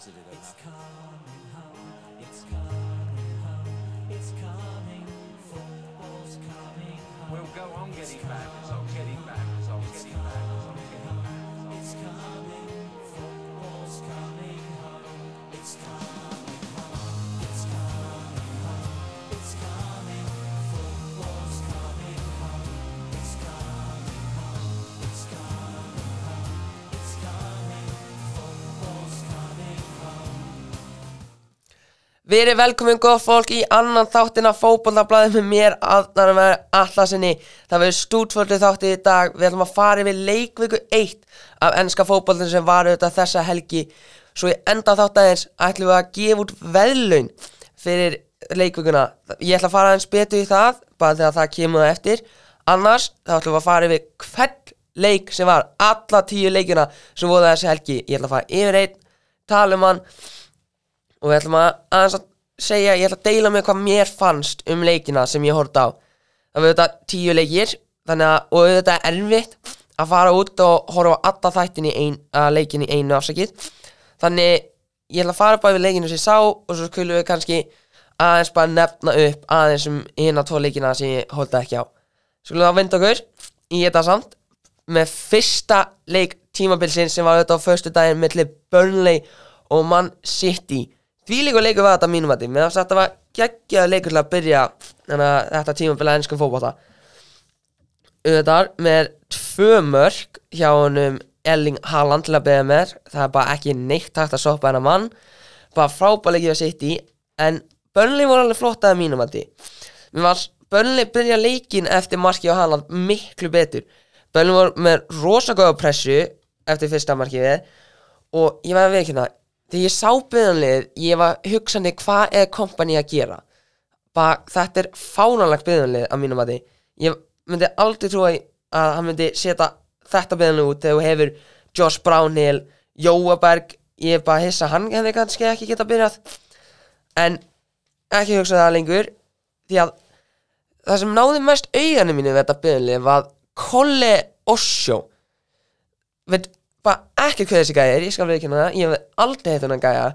jaded enough positive It's coming home, it's coming home, it's coming, football's coming home. We'll go on getting back results, getting back results, getting back results, getting back. It's coming, football's coming Verið velkomin góð fólk í annan þáttin af fótbollablaði með mér aðnara með allasinni Það verður stútföldu þátti í dag. Við ætlum að fara yfir leikviku 1 af ennska fótbollin sem var auðvitað þessa helgi. Svo í enda þáttæðins ætlum við að gefa út veðlaun fyrir leikvikuna. Ég ætla að fara aðeins betur í það bara þegar það kemur það eftir. Annars þá ætlum við að fara yfir hvern leik sem var alla tíu leikina sem voru þessi helgi. Ég ætla að fara yfir einn, tala um hann og við ætlum að aðeins að segja, ég ætla að deila með hvað mér fannst um leikina sem ég horfði á. Það var auðvitað tíu leikir þannig að, og auðvitað er erfitt að fara út og horfa á alla þættin í ein, leikin í einu afsakið. Þannig ég ætla að fara bara við leikinu sem ég sá og svo skulum við kannski aðeins bara nefna upp aðeins um hinn tvo leikina sem ég horfði ekki á. Skulum við að vinda okkur í þetta samt. Með fyrsta leik tímabilsinn sem var auðvitað á föstu daginn milli Burnley og Man City því líka leikur var þetta mínum að því meðan þetta var geggjaður leikur til að byrja þetta tímabil að ennskum fótbolta. Auðvitað með tvö mörg hjá honum Erling Haaland til að byrja með. Það er bara ekki neitt hægt að soppa hennar mann. Bara frábæleikið að sitt í en Burnley voru alveg flott að mínum að því Burnley byrja leikin eftir marki á Haaland miklu betur. Burnley voru með rosa góða pressu eftir fyrsta markið. Og ég var að veikina þegar ég sá byðanlið ég var hugsandi hvað er kompani að gera. Bara þetta er fánanlegt byðanlið að mínum að því ég myndi aldrei trúa að hann myndi setja þetta byðanlið út þegar þú hefur Josh Brownhill, Jóaberg ég er bara að hissa hann hefði kannski ekki geta byrjað. En ekki hugsa það lengur því að það sem náði mest auðanum mínu við þetta byðanlið var Kolle Osho veit bara ekki hvað þessi gæja er, ég skal veikina það. Ég hef aldrei heitt hennan gæja.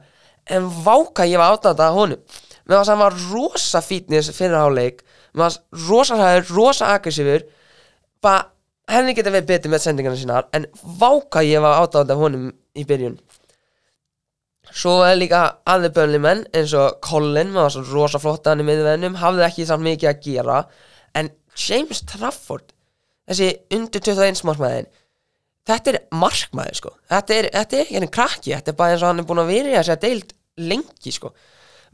En váka ég var átnátt að honum. Mér var sem var rosa fítnis fyrir háleik mér var rosa hæður, rosa aggressífur. Bara henni geta verið betið með sendingarna sínar en váka ég var átnátt af honum í byrjun. Svo er líka aðri bönlimenn eins og Colin, mér var svo rosa flott að hann í miðvennum, hafði ekki samt mikið að gera. En James Trafford þessi undir 21 smásmaðin þetta er markmaður sko. Þetta er, þetta er ekki henni krakki þetta er bara eins og hann er búin að þessi að deild lengi sko.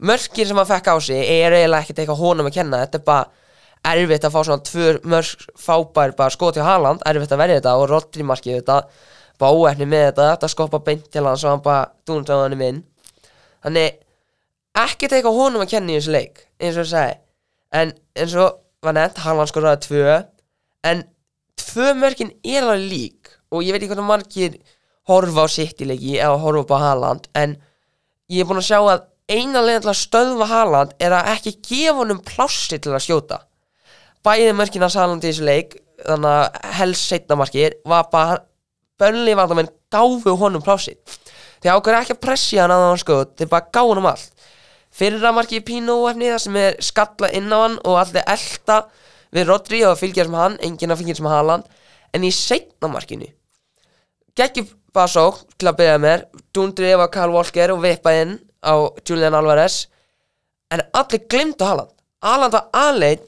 Mörkir sem hann fekk á sig er eiginlega ekkert eitthvað honum að kenna. Þetta er bara erfitt að fá svona tvör mörk fábær bara skot hjá Haaland erfitt að verja þetta og Rodri markið þetta bara óefni með þetta þetta skoppa beint til hann svo hann bara dúnst á hann inn. Þannig ekkert eitthvað honum að kenna í þessu leik eins og ég segi en eins og var nefnt Haaland skoraði tvö en tvö mörkin er alveg lík og ég veit ekki hvernig margir horfa á sitt í leiki eða horfa upp á Haaland en ég er búin að sjá að eina leiðin til að stöðva Haaland er að ekki gefa honum plássi til að skjóta. Bæði mörkin að Haaland í þessu leik þannig að helst setna markir var bara bönli vandamenn gáfu honum plássi þeir ákveður ekki að pressja hann að hann skjót þeir bara gáðu honum allt. Fyrra markið Pino efni það sem er skalla inn á hann og allir elda við Rodri og fylgjast með hann enginn að fylgjast með Haaland. En í setna markinu geggjum svo til að byrja með dundri yfir Karl Walker og vippa inn á Julian Alvarez. En allir glimtu Haaland. Haaland var aðleit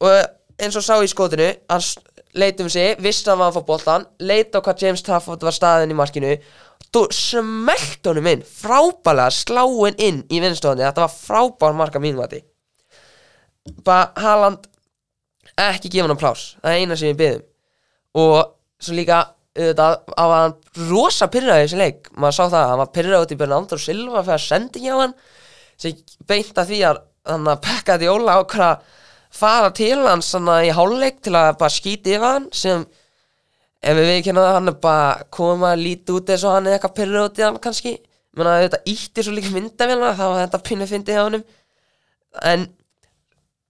og eins og sá í skotinu hann s- leit um sig, vissi að hann var að fá boltan leit á hvað James Trafford var staðin í markinu. Þú smelt honum inn frábælega sláin inn í vinstóðinni þetta var frábær marka því bara Haaland ekki gefa hann plás það er eina sem við byggðum og svo líka auðvitað á að hann rosa pyrraði í þessi leik. Maður sá það, hann var pyrraði út í Bernardo Silva fyrir að sendi hjá hann sem beint að því að hann að pekka því óla ákvæða að fara til hans svona í hálfleik til að bara skýti yfir hann sem ef við viðkynna það hann er bara koma að líti út eins og hann er eitthvað pyrraði út í hann kannski. Menna þetta ítti svo líka myndavélina þá var þetta pinnu fyndið hjá honum. En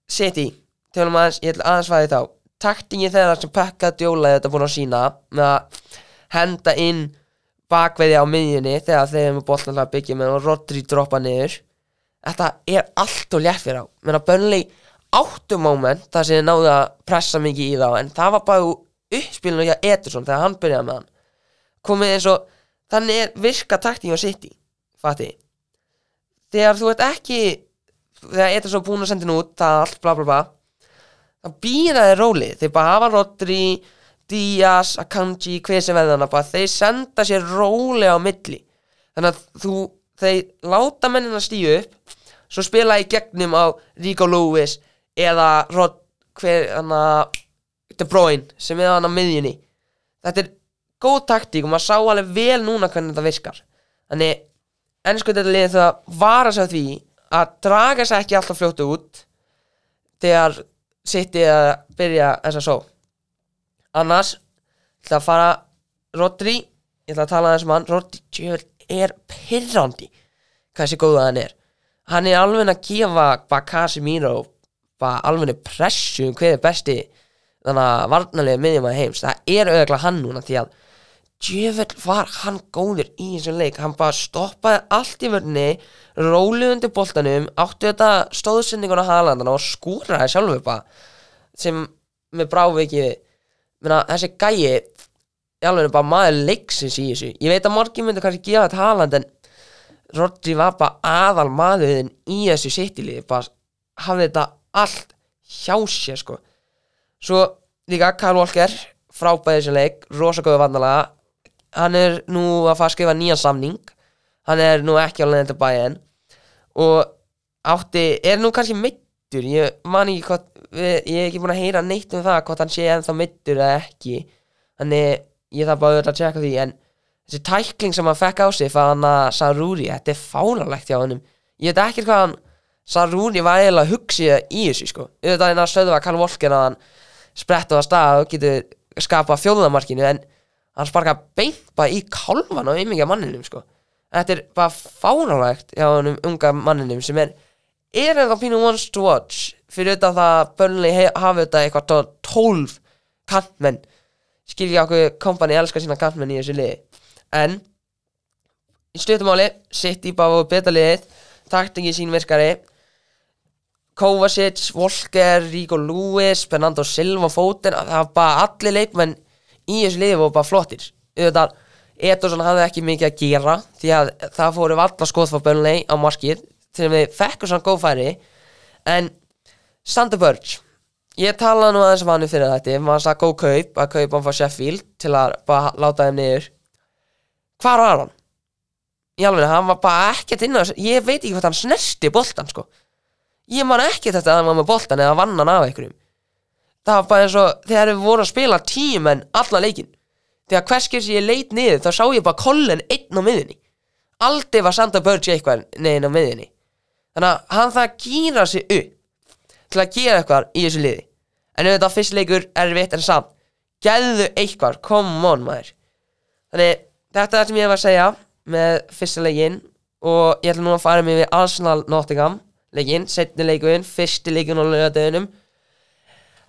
City, tölum aðeins, ég ætla aðeins taktingi þeirra sem pekka djóla þetta búin að sína að henda inn bakveiði á miðjunni þegar þeir eru með boltan að byggja með og Rodri droppa niður. Þetta er allt og létt fyrir á. Menn að Burnley áttu moment þar sem þeir náðu að pressa mikið í þá en það var bara uppspilinu hjá Ederson þegar hann byrjaði með hann. Komið eins og þannig er virka takting á City fatti þegar þú ert ekki þegar Ederson búin að senda hann út það allt bla bla bla býra þeir róli. Þeir bara hafa Rodri Díaz, Akanji, hver sem veðan þeir senda sér róli á milli. Þannig að þú þeir láta mennina stíu upp svo spila í gegnum á Rico Lewis eða Rod, hver hana De Bruyne sem er hann á miðjunni. Þetta er góð taktík og maður sá alveg vel núna hvernig þetta virkar. Þannig ennsku þetta liðið það vara á því að draga sér ekki alltaf fljótu út þegar sitti að byrja þess að só annars ég ætla að fara Rodri, ég ætla að tala aðeins um hann. Rodri er pirrandi hvað þessi góða hann er. Hann er alveg að gefa bara Casemiro alveg pressu um hver er besti þannig að varnarlega miðjum að heims það er auðvitað hann núna því að djöfell var hann góður í þessum leik. Hann bara stoppaði allt í vörni róli undir boltanum áttu þetta stóðsendingun á Haalandana og skúraði sjálfur bara sem með Meina, þessi gæi í alveg bara maður leiksins í þessu. Ég veit að margir myndi kannski gefa þetta Haaland en Rodri var bara aðal maðurinn í þessu sittilið bara hafði þetta allt hjá sér sko. Svo líka Karl Walker frábæði þessi leik, rosagóðu vandalega hann er nú að fara að skrifa nýjan samning. Hann er nú ekki á leiðin til bæinn og átti, er nú kannski meittur ég man ekki hvort ég hef ekki búin að heyra neitt um það hvort hann sé ennþá meittur eða ekki. Þannig ég þarf bara auðvitað að tjekka því. En þessi tækling sem hann fekk á sig fyrir hann að Sarúri, þetta er fáralegt hjá hann ég veit ekki hvað hann Sarúri var eiginlega að hugsa í þessu sko. Auðvitað en að stöðu að Karl Volker að hann spretta á stað og getur skapa fjóðamarkinu en hann sparka beint bara í kálvan og ymmingja manninum sko. Þetta er bara fáralegt hjá hann unga manninum sem er er ennþá pínu once to watch fyrir utan það að Burnley hafi þetta eitthvað tó- 12 kantmenn. Skilja okkur kompani elskar sína kantmenn í þessu liði. En í stuttumáli sitt í bara beta liðið taktingi sín virkari. Kovacic, Volker, Rico Lewis Bernardo Silva, Foden það var bara allir leikmenn í þessu liði voru bara flottir. Auðvitað, Ederson hafði ekki mikið að gera því að það fóru valla skoð frá Burnley á markið til við fekkum svona góð færi. En Sander Burge ég talaði nú aðeins um hann fyrir þetta maður sagði góð kaup að kaupa hann frá Sheffield til að bara láta þeim niður. Hvar var hann? í alveg, hann var bara ekkert inn á ég veit ekki hvort hann snerti boltan sko. Ég man ekki þetta að hann var með boltan eða vann hann af einhverjum það var bara eins og þegar við vorum að spila tímen allan leikin þegar hverskir sem ég leit niður þá sá ég bara Colin einn á miðinni aldrei var Sander Burge eitthvað neginn á miðinni þannig að hann það að gýra sig upp til að gera eitthvað í þessu liði. En auðvitað fyrst leikur erfitt en samt. Gæðu eitthvað, come on maður. Þannig þetta er það sem ég var að segja með fyrsta leikin og ég ætla nú að fara mig við Arsenal Nottingham leikin, setni leikurinn, fyrsti leikin á lögadeginum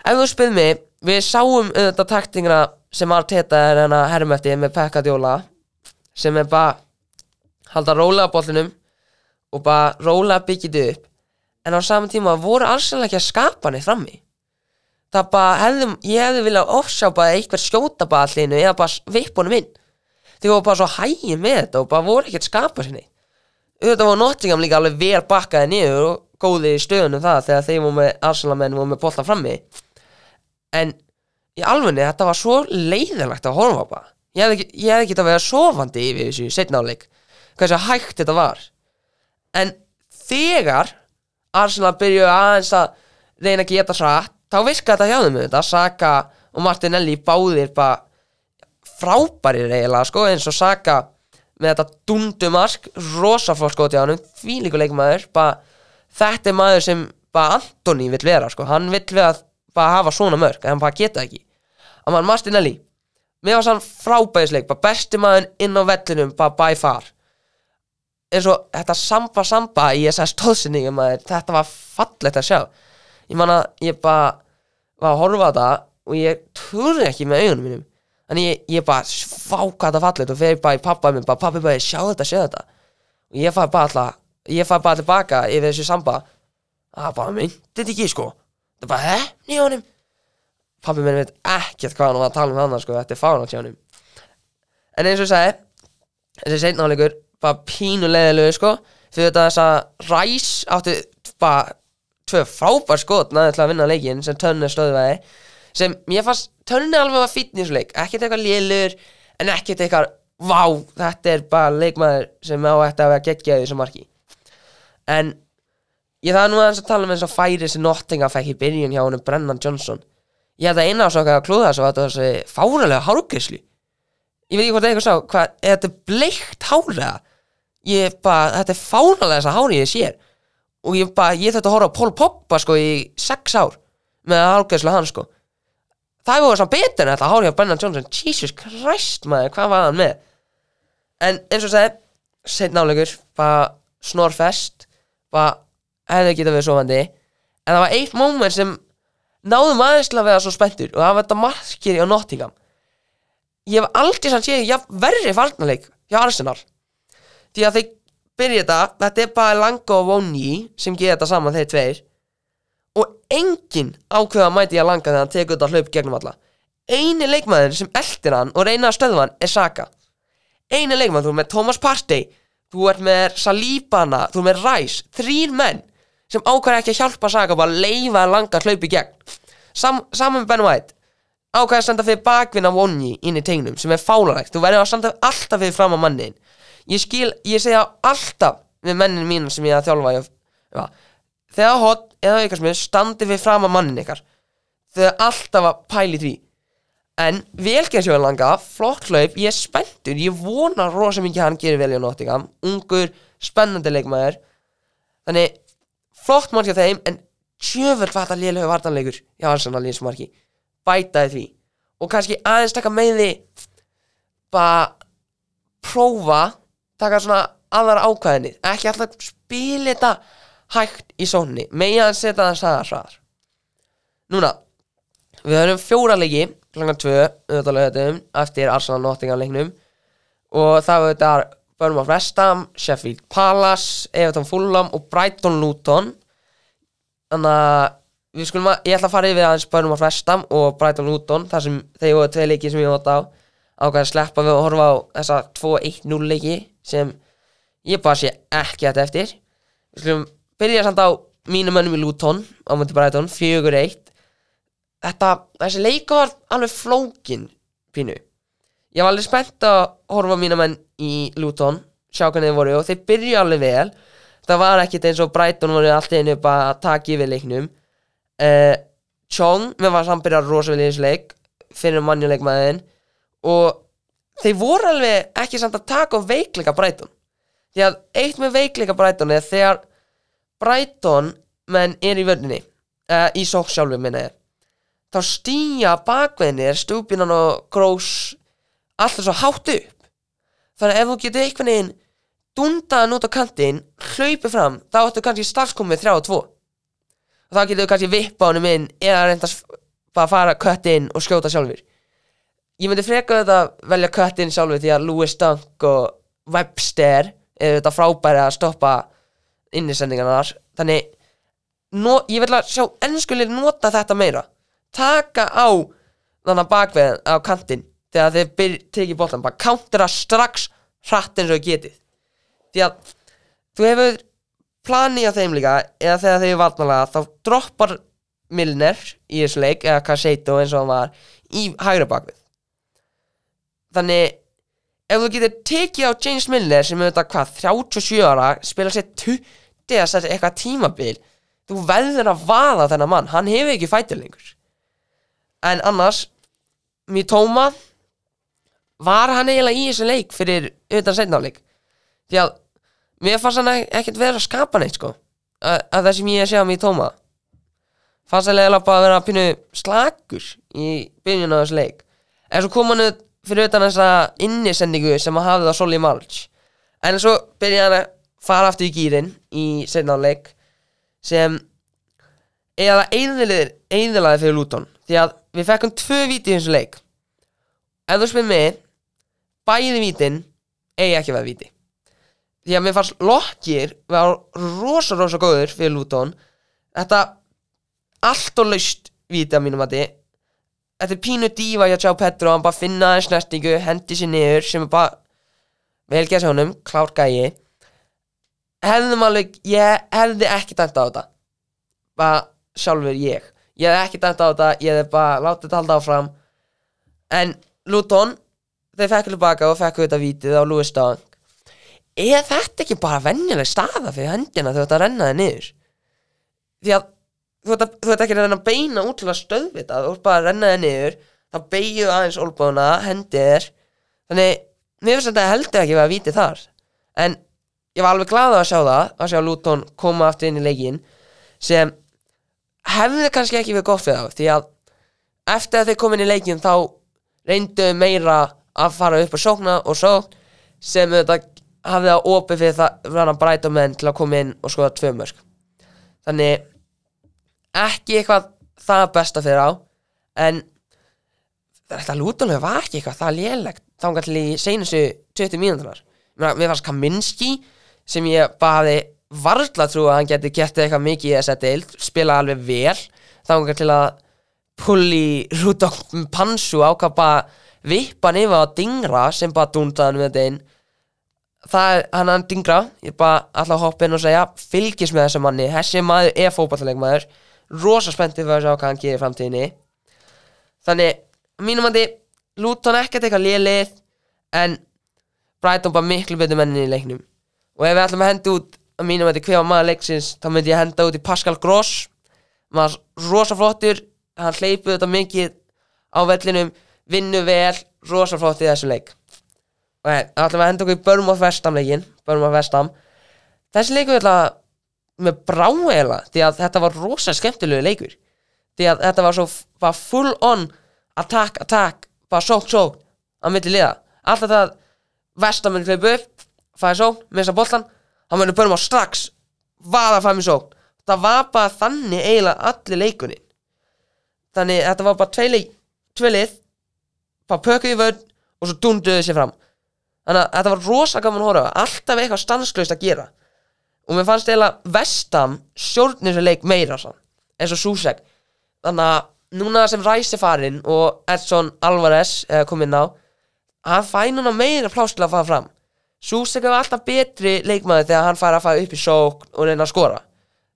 ef þú spyrir mig, við sáum auðvitað taktingina sem Arteta er hann að herrum eftir með Pekka Djóla sem er bara halda rólega bollinum og bara rólega byggjit upp. En á saman tíma voru Arsenal ekki að skapa neitt frammi. Það bara hefðum, ég hefði viljað ofsjá bara eitthvað skjóta bara allinu eða bara vipp honum inn. Þið voru bara svo hægir með þetta og bara voru ekkert skapa sinni auðvitað var Nottingham líka alveg vel bakkaði niður og góði í stöðunum það þegar þeir voru með Arsenal menn voru með bolta frammi en í alvegni þetta var svo leiðilegt að horfa á bara. Ég hefði hefði ekki að vera sofandi yfir þessu setnáleik hversu hægt þetta var. En þegar Arsenal byrjuðu aðeins að reyna að geta hratt þá virka þetta hjá þeim þetta Saka og Martinelli báðir bara frábærir eiginlega sko eins og Saka með þetta dundumark rosaflótt skoti á hann því líka leikmaður bara, þetta er maður sem bara Antoni vill vera sko. Hann vill vera að bara hafa svona mörg en hann bara geta ekki. Að mann Martinelli. Mér var sann frábæðisleik bara besti maður inn á vellinum bara by far. Eins og þetta samba samba í þessar stóðsynningu maður þetta var fallegt að sjá. Ég man að ég bara var að horfa á þetta og ég trúði ekki með augunum mínum. Þannig ég, ég bara svá hvað það fallið og fyrir bara í pappa minn bara pappi bara sjá þetta, sjá þetta. Og ég fæ bara alltaf ég fæ bara tilbaka yfir þessu samba. Það bara myndi þetta ekki sko það bara hefni honum. Pappi minn veit ekkert hvað hann var að tala um hann sko, þetta er fánátt hjá honum. En eins og ég sagði þessi seinnáleikur bara pínulegilegu sko. Fyrir þetta þess að Ræs átti bara tvö frábær skot næði til að vinna leikinn sem Tönni stöðvaði sem ég fannst Tönni alveg var fítn í þessu leik. Ekkert eitthvað lélur en ekkert eitthvað vá, þetta er bara leikmaður sem á þetta að vera geggjaði þessu marki. En ég það nú aðeins að tala um eins og færi sem Nottingham fekk í byrjun hjá honum Brennan Johnson. Ég held að eina ásaka að klúða þessu var þetta þessi fáralega hárgæslu ég veit ekki hvort eitthvað sá hvað, er þetta bleikt hárlega ég bara, þetta er fáralega þess að hári ég sér. Og ég bara, ég þetta að horfa á Paul Pogba sko í sex ár með hárgæslu hann sko. Það var svona betur en þetta hári á Brennan Johnson. Jesus Christ maður, hvað var hann með? En eins og sagði seitt hefði getað verið sofandi. En það var eitt moment sem náðum aðeins til að vera svo spenntur og það var þetta markir á Nottingham. Ég hef aldrei sann séð ja, verri farnarleik hjá Arsenal. Því að þeir byrja þetta þetta er bara Langa og Vonji sem gera þetta saman þeir tveir. Og enginn ákveða mæti að Langa þegar hann tekur þetta hlaup gegnum alla. Eini leikmaður sem eldir hann og reyna að stöðva hann er Saka. Eini leikmaður, þú er með Thomas Partey þú ert með Salíbana þú ert með Rice, þrýr menn sem ákveða ekki að hjálpa Saka bara leifa að Langa hlaup í gegn. Sam, saman Ben White ákveða að standa fyrir bakvinna Vonji inn í tegnum sem er fálarægt, þú verður að standa alltaf fyrir fram á mannin ég skil, ég segja alltaf við mennin mín sem ég er að þjálfa ég, þegar hot eða aukasmið standi fyrir fram á mannin ykkar. Þegar alltaf að pæli því. En velgerðsjóðan langa flott hlaup, ég er spenntur ég vona rosa mikið að hann gerir vel í Nottingham ungur, spennandi leikmaður. Þannig flott mann hjá þeim en tjöfur hvað þetta lélega vartanleikur hjá Arsenal í þessu marki. Bætaði því. Og kannski aðeins taka með því bara prófa taka svona aðra ákvæðinni ekki alltaf spila þetta hægt í sónni megin að setja það staðar hraðar núna við höfum fjóra leiki tvö auðvitaðlega eftir Arsenal Nottingham leiknum og það var þetta Burnham West Ham, Sheffield Palace Everton Fulham og Brighton Luton. Þannig að við skulum að, ég ætla að fara yfir aðeins Burnham West Ham og Brighton Luton þar sem þeir voru tvei leiki sem ég hótt á. Ákveði að sleppa við að horfa á þessa 2-1-0 leiki sem ég bara sé ekki þetta eftir. Við skulum byrja samt á mínum mönnum í Luton á múti Brighton 4-1 þetta, þessi leika var alveg flókin pínu ég var alveg spennt að horfa mína menn í Luton sjá hvernig þeir voru og þeir byrja alveg vel. Það var ekkit eins og Brighton voru alltaf einu bara að taka yfir leiknum. Uh, Chong mér var samt byrjað rosa vel í þessu leik fyrir mannjuleikmaðin og þeir voru alveg ekki samt að taka á veikleika Brighton. Því að eitt með veikleika Brighton er þegar Brighton menn er í vörninni uh, í sók sjálfu minna ég þá stýja bakveðinir stúpinan og grós alltaf svo hátt upp. Þannig að ef þú getur einhvern veginn dundaðan út á kantinn hlaupið fram, þá ættu kannski starfskomið 3 og 2 og þá getur þú kannski vippa honum inn eða reynda að bara fara kött inn og skjóta sjálfur ég myndi freka þetta velja kött inn sjálfur því að Louis Dunk og Webster er þetta frábæri að stoppa innisendingarnar þannig no, ég vil að sjá ennskulir nota þetta meira. Taka á þannig að bakveðin á kantinn þegar þeir tekið bóltan bara countera strax hratt eins og getið. Því að þú hefur planið á þeim líka eða þegar þeir valnalega þá droppar Milner í þessu leik eða Cassetto eins og hann var í hægra bakvið. Þannig ef þú getur tekið á James Milner sem er þetta hvað 37 ára spila sér 20 eða sér eitthvað tímabil þú verður að vaða þennan mann. Hann hefur ekki fætur lengur. En annars Mitoma var hann eiginlega í þessu leik fyrir utan setnáleik því að mér fannst hann ekkert vera að skapa neitt sko. Að, að það sem ég sé á Mitoma fannst hann eiginlega bara að vera að pínu slagur í byrjun á þessu leik. En svo kom hann ut fyrir utan þessa innisendingu sem hann hafði á Soli March en svo byrjaði hann að fara aftur í gýrin í setnáleik sem eiginlega eðilaði fyrir Luton. Því að við fekkum tvö víti í þessu leik. Ef þú spyrir mig bæði vítin eigi ekki að vera víti. Því að mér fannst Lokkir var rosa rosa góður fyrir Luton. Þetta allt og laust víti að mínum að þetta er pínu dífa hjá Tjá Petro hann bara finna aðeins snertingu, hendi sér niður sem er bara vel gæs honum, klár gæi. Hefðum alveg, ég hefði ekki dæmt á þetta. Bara sjálfur ég. Ég hefði ekki dæmt á þetta, ég hefði bara látið þetta halda áfram. En Luton þeir fekk tilbaka og fekk þetta vítið á Louis Dunk. Er þetta ekki bara venjuleg staða fyrir hendina þegar þetta renna þið niður? Því að þú ert, ekki að renna að beina út til að stöðvita þú ert bara að renna þið niður þá beigju aðeins olbúðuna, hendið þér. Þannig, mér finnst þetta heldur ekki að vera vítið þar. En ég var alveg glaður að sjá það að sjá Luton koma aftur inn í leikin sem hefði kannski ekki verið gott fyrir þá því að eftir að þeir komin í leikin þá reyndu meira að fara upp og sókna og sókn sem þetta hafði að opið fyrir það fyrir að bræta menn til að koma inn og skoða tvö mörg þannig ekki eitthvað það besta fyrir á en þetta lútanlega var ekki eitthvað það lélegt þangar til í seinustu 20 mínútunar mér fannst Kaminski sem ég bara hafði varla trú að hann geti gett eitthvað mikið í þessa deild spila alveg vel þangar til að Pulli Rudolf Pansu ákvað bara vippa hann yfir á dingra sem bara dúndaði hann með þetta inn það er hann hann dingra ég bara alltaf hoppa inn og segja fylgis með þessum manni, þessi maður er fótballleikmaður rosa spenntið fyrir að sjá hvað hann gerir í framtíðinni. Þannig, að mínum andi Luton ekkert eitthvað lélið en Brighton bara miklu betur mennin í leiknum. Og ef við ætlum að henda út að mínum andi hver maður leiksins þá myndi ég henda út í Pascal Gross. Maður rosa flottur hann hleypið þetta mikið á vellinum vinnu vel, rosa flott í þessu leik. Og það ætlum við að henda okkur í Börm og Vestam leikin Börm og Vestam þessi leikur ætla með bráeila því að þetta var rosa skemmtilegu leikur. Því að þetta var svo bara full on attack, attack bara sók, sók á milli liða. Alltaf það Vestam myndi hlaupa upp fæði sók, missa boltan hann myndi Börm á strax vaða í sók það var bara þannig eiginlega allir leikunni þannig þetta var bara tvei bara pökuð í vörn og svo dunduðu sér fram. Þannig að þetta var rosa gaman að horfa alltaf eitthvað stanslaust að gera. Og mér fannst eiginlega Vestam stjórnir þessu leik meira sann, eins og Susek. Þannig að núna sem Ræsi farinn og Edson Alvarez eh, kom inn á hann fæ núna meira pláss til að fara fram. Susek hefur alltaf betri leikmaður þegar hann fær að fara upp í sókn og reyna að skora.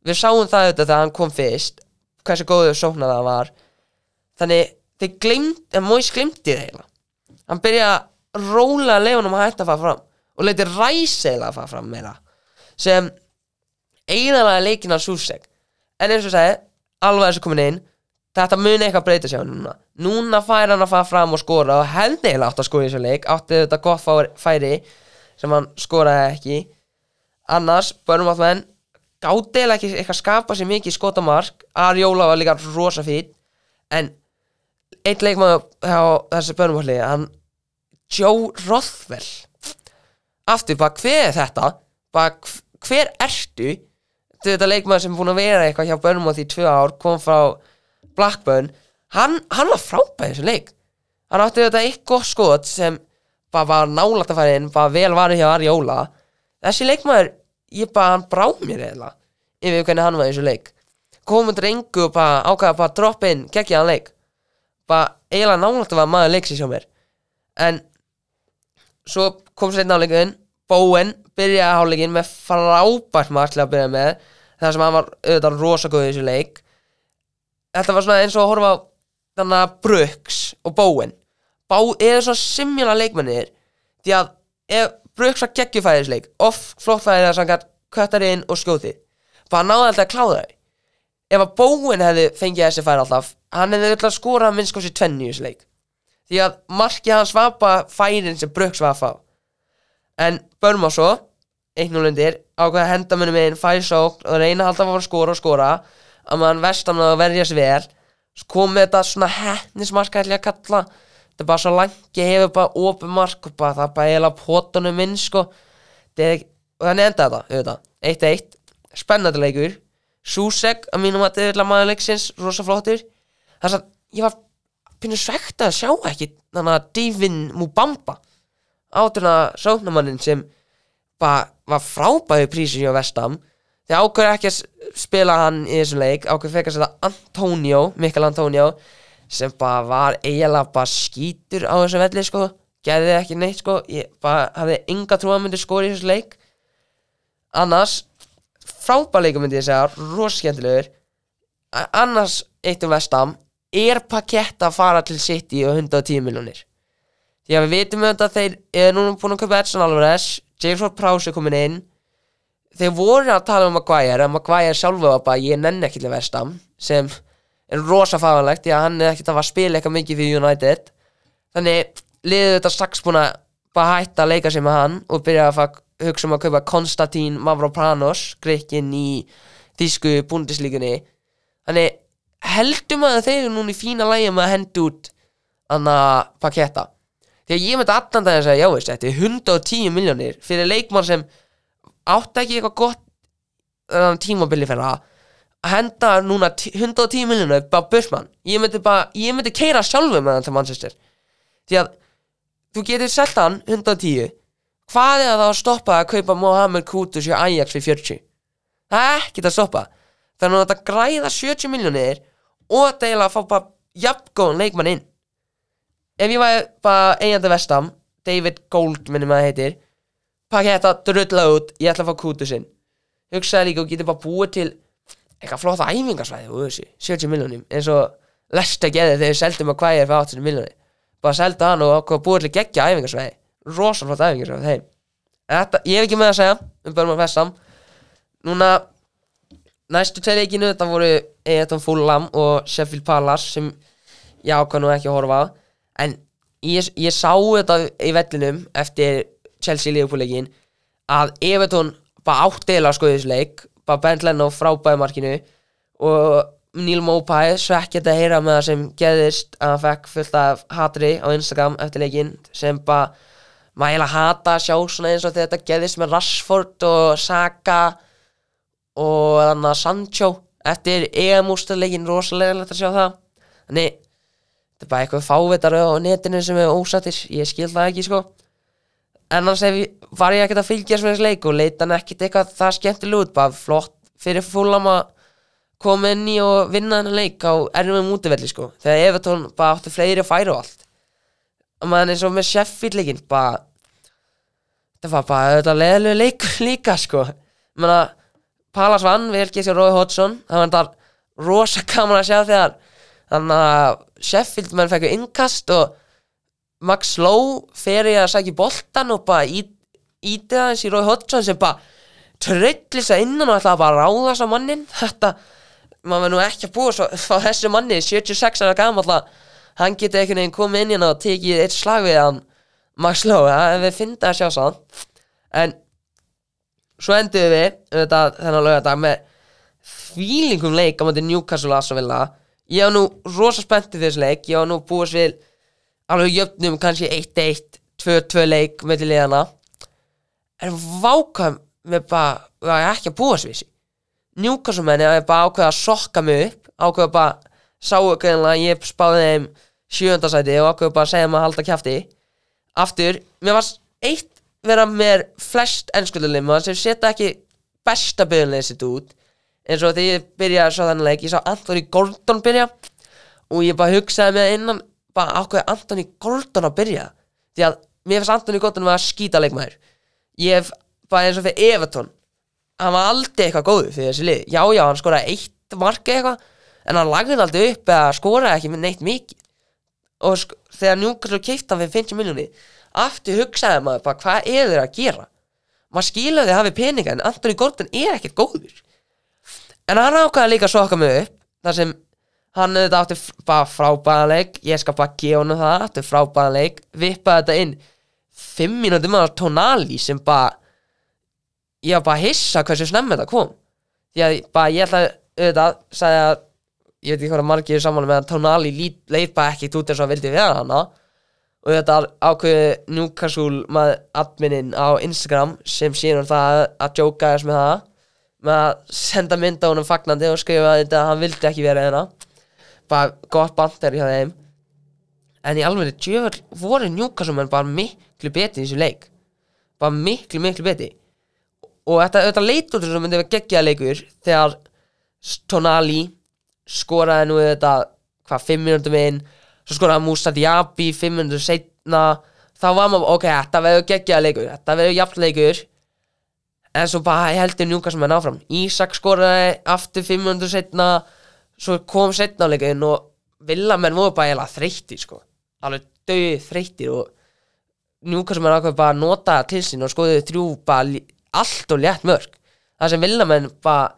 Við sáum það auðvitað þegar hann kom fyrst hversu góður sóknar það var. Þannig þeir gleymd, en Móis glemdi það eiginlega. Hann byrja að róla leifunum að hætta að fara fram og leiti ræs eiginlega að fara fram meira sem eiginlega leikin af Susek. En eins og segi, alveg þessu komin inn. Þetta muni eitthvað breyta sér núna. Núna fær hann að fara fram og skora og hefði eiginlega átt að skora í þessu leik. Átti þetta gott færi sem hann skoraði ekki. Annars, börnum að menn gáti eiginlega ekki eitthvað skapa sér mikið skotamark. Arjóla var líka rosa fín en einn leikmaður hjá þessi börnumhalli hann Joe Rothwell. Aftur bara hver er þetta? Bara hv- hver ertu? Þetta leikmaður sem er búin að vera eitthvað hjá börnumhalli í tvö ár kom frá Blackburn. Hann, hann var frábæð í þessu leik. Hann átti þetta eitt gott skot sem bara var nálægt að fara inn bara vel varði hjá Arjóla þessi leikmaður, ég bara hann brá mér eða yfir hvernig hann var í þessu leik. Komum drengu og bara ákvaða bara að droppa inn, geggja hann leik bara eiginlega nálægt að maður leiksins hjá mér. En svo kom seinna áleikin Bowen byrjaði háleikin með frábært mark til að byrja með þar sem hann var auðvitað rosa góð í þessu leik. Þetta var svona eins og að horfa á þannig að Brooks og Bowen. Bá, eru svona simjala leikmennir því að ef Brooks var geggjufæði þessu leik oft flott fæði þess að hann gætt köttar inn og skjóði bara náði alltaf að kláða þau ef að Bowen hefði fengið þessi færi alltaf hann hefði alltaf skorað minnst kosti tvenni í þessu leik. Því að markið hans var bara færin sem að fá en Börnum á svo 1-0 undir ákveða að henda munum inn færi sókn og reyna alltaf að fara að skora og skora. Að mann vestam að verja sér vel kom með þetta svona hefnismarka ætla ég að kalla. Þetta er bara svo langi hefur bara opið mark og bara það bara eiginlega pótunum inn sko. Og þannig enda þetta auðvitað. 1-1 spennandi leikur Susek að mínum að þetta er maður leiksins rosa flottur þess að ég var pínu svegt að sjá ekki þannig að Divin Mubamba átuna sóknamannin sem bara var frábæði prísin hjá Vestam þegar ákveður ekki að spila hann í þessum leik ákveður fekk að setja Antonio Mikael Antonio sem bara var eiginlega bara skítur á þessu velli sko. Gerði ekki neitt sko. Ég bara hafði enga trú að hann myndi skora í þessu leik. Annars frábæð leikur myndi ég segja A- annars eitt um vestam er pakett að fara til City og 110 miljonir því að við vitum auðvitað að þeir eru núna búin að köpa Edson Alvarez James Ward Prowse er komin inn. Þeir voru að tala um Maguire að Maguire sjálfu var bara ég nenni ekki til vestam sem er rosa faganlegt því að hann er ekkert að spila eitthvað mikið fyrir United. Þannig liðið þetta strax búin að bara hætta að leika sig með hann og byrja að fara, hugsa um að kaupa Konstantín Mavropanos greikin í þýsku búndislíkunni þannig heldum að þeir eru núna í fína lægi með að henda út anna paketta því að ég myndi allan daginn að segja já veist þetta er 110 miljónir fyrir leikmann sem átti ekki eitthvað gott um, tímabili fyrir að henda núna tí- 110 miljónir bara bursmann ég myndi myndi keira sjálfur með hann til Manchester. Því að þú getur selt hann 110 hvað er það að stoppa að kaupa Mohamed Kudus í Ajax fyrir 40 það er ekkert að stoppa. Þannig að þetta græða 70 miljónir og eiginlega að fá bara jafngóðan leikmann inn. Ef ég væri bara eigandi vestam David Gold minnum að það heitir pakki þetta drulla út ég ætla að fá Kudusinn hugsaði líka og getur bara búið til eitthvað flóta æfingarsvæði og þessi 70 miljónum eins og Lesta geði þegar við seldum að hvað er fyrir 80 miljónir bara selda hann og búið til geggja æfingarsvæði rosalflott æfingarsvæði þeim. En þetta, ég hef ekki með að segja um Börnum Vestam núna næstu tveir leikinu þetta voru Eton Fulham og Sheffield Palace sem ég ákvað nú ekki að horfa á. En ég, ég sá þetta í vellinum eftir Chelsea Liverpool leikin að Everton bara áttilega skoði þessu leik bara Bent Leno frábæði markinu og Neil Mopai svekkjandi að heyra með það sem geðist að hann fekk fullt af hatri á Instagram eftir leikin sem bara maður eiginlega hata að sjá svona eins og þetta geðist með Rashford og Saka og þannig að Sancho eftir EM-úrstæðleikin rosalega lett að sjá það. Þannig þetta er bara eitthvað fávitar á netinu sem er ósattir. Ég skil það ekki sko. En hef ég, var ég ekkert að með þessu leik og leita hann ekkert eitthvað það skemmtilega út. Bara flott fyrir fúlam að koma inn í og vinna þennan leik á erfum útivelli sko. Þegar Evertón bara átti fleiri færi og allt og maður eins og með Sheffield leikinn bara þetta var bara þetta leðilegu leik líka sko. Menna Palas vann við helgið sér Rói Hodgson. Það var þetta rosa gaman að sjá þegar þannig að Sheffield menn fekk innkast og Max Lowe fer í að sækja boltan og bara ít- ítið aðeins í Rói Hodgson sem bara tröllist að innan og ætlaði bara að ráðast á mannin þetta, maður verður nú ekki að búa svo þessu manni, 76 ára gamall að hann geti einhvern veginn komið inn hérna og tekið eitt slag við hann. Max Lowe, það við fyndið að sjá sá en svo endur við auðvitað, þennan lögadag með þvílingum leik á mæti Newcastle og Aston Villa. Ég var nú rosa spenntið þessu leik. Ég var nú búist við alveg jöfnum kannski 1-1, 2-2 leik með til liðana en vákam með bara, var ég ekki að við þessi Newcastle menni að ég bara ákveða að sokka mig upp ákveða bara, sáu greinlega að ég spáði þeim sjöndasæti og ákveða bara segja maður að halda kjafti. Aftur, mér varst eitt vera mér flest ennskuldulima sem setja ekki besta byrjunlega sitt út. Eins og þegar ég byrjaði að sjá þannig leik ég sá Anthony Gordon byrja og ég bara hugsaði með innan bara ákveði Anthony Gordon að byrja? Því að mér finnst Anthony Gordon að skýta leikmaður ég hef bara eins og fyrir Everton hann var aldrei eitthvað góður fyrir þessi lið. Já já hann skoraði eitt marki eitthvað en hann lagði aldrei upp eða skoraði ekki með neitt mikið. Og sk þegar Newcastle keipta fyrir 50 miljóni aftur hugsaði maður bara hvað er þeir að gera? Maður því að hafi peninga en Anthony Gordon er ekkert góður. En hann ákvaði líka að soka mig upp þar sem hann auðvitað átti f- bara frábæðanleik ég skal bara gefa hann það, átti frábæðanleik vippaði þetta inn fimm mínútum að tónali sem bara ég var bara að hissa hversu snemmi þetta kom. Því að bara ég ætla auðvitað sagði að ég veit ekki hvað margir er saman með að tónali leið bara ekkert út eins og hann vildi vera hana og þetta ákveði Newcastle með adminin á Instagram sem síðan það að jóka þess með það með að senda mynd á honum fagnandi og skrifa að þetta að hann vildi ekki vera hérna. Bara gott bandir hjá þeim. En í alveg djöfull voru Newcastle menn bara miklu betri í þessu leik. Bara miklu miklu betri. Og þetta, þetta leit út sem myndi vera geggjaða leikur þegar Tonali skoraði nú þetta hvað, 5 minútum inn svo skoraði Musa Diaby 5 minútur setna þá var maður, ok, þetta verður geggjaða leikur þetta verður jafn leikur. En svo bara heldur Newcastle áfram. Ísak skoraði aftur 5 minútur setna svo kom setna á leikin og villamenn voru bara eiginlega þreyttir sko. Alveg döði þreyttir og Newcastle menn ákveð bara að nota til sín og skoðuðu þrjú bara allt og létt mörg það sem villamenn bara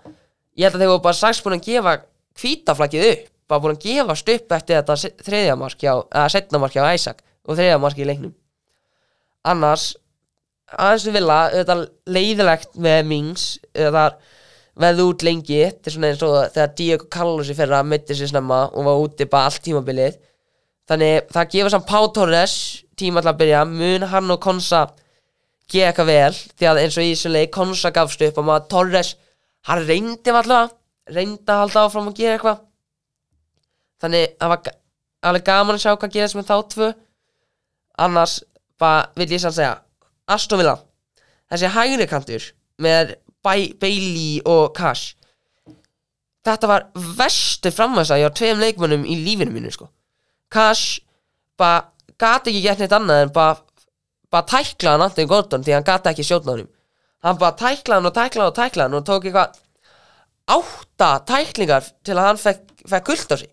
ég held að þeir voru bara strax búin að gefa hvítaflaggið upp bara búin að gefast upp eftir þetta se- þriðja mark hjá, eða setna mark hjá Isaac og þriðja mark í leiknum. Annars aðeins við vilja, þetta leiðilegt með Mings það veði út lengi þetta er svona eins og þegar Diego Carlos í fyrra mitti sér snemma og var úti bara allt tímabilið. Þannig það gefur samt Pá Torres tíma til að byrja, mun hann og Konsa gera eitthvað vel? Því að eins og í þessu leik Konsa gafst upp og maður Torres, hann reyndi allavega reyndi að halda áfram að gera eitthvað. Þannig það var alveg gaman að sjá hvað gerist með þá tvö. Annars bara vil ég sann segja Aston Villa þessi hægri kantur með Bailey og Cash. Þetta var verstu framvæsa hjá tveim leikmönnum í lífinu mínu sko. Cash bara gati ekki gett neitt annað en bara bara tækla hann Anthony Gordon því hann gati ekki sjótna honum. Hann bara tækla hann og tækla hann og tækla hann og tók eitthvað átta tæklingar til að hann fekk, fekk guld á sig.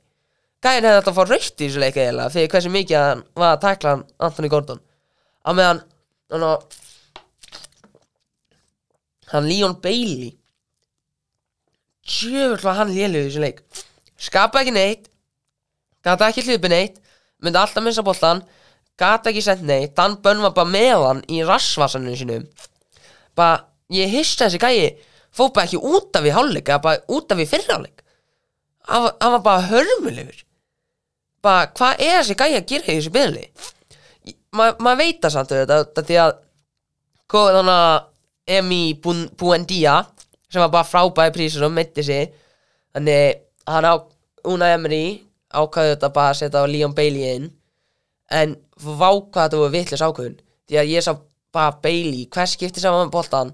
Gæðin hefði að fá raukt í þessu leika eiginlega fyrir hversu mikið hann var að tækla hann Anthony Gordon. Á meðan hann, hann Leon Bailey. Djöfull var hann lélugur í þessu leik. Skapa ekki neitt gata ekki hlupi neitt myndi alltaf missa boltan gata ekki sent neitt. Dan Bönn var bara með hann í rassvasaninu sínum. Bara, ég hissa þessi gæi fór bara ekki út af í hálfleik eða bara út af í fyrrháleik hann, hann var bara hörmulegur. Bara, hvað er þessi gæi að gera í þessu maður ma veit það samt þetta, þetta því að hvað þannig að Emi Buendia sem var bara frábæði prísur og metti sig. Þannig hann á Una Emery ákvaði þetta bara að setja á Leon Bailey inn. En vákvað þetta voru vitlis ákvöðun því að ég sá bara Bailey hvers skipti saman með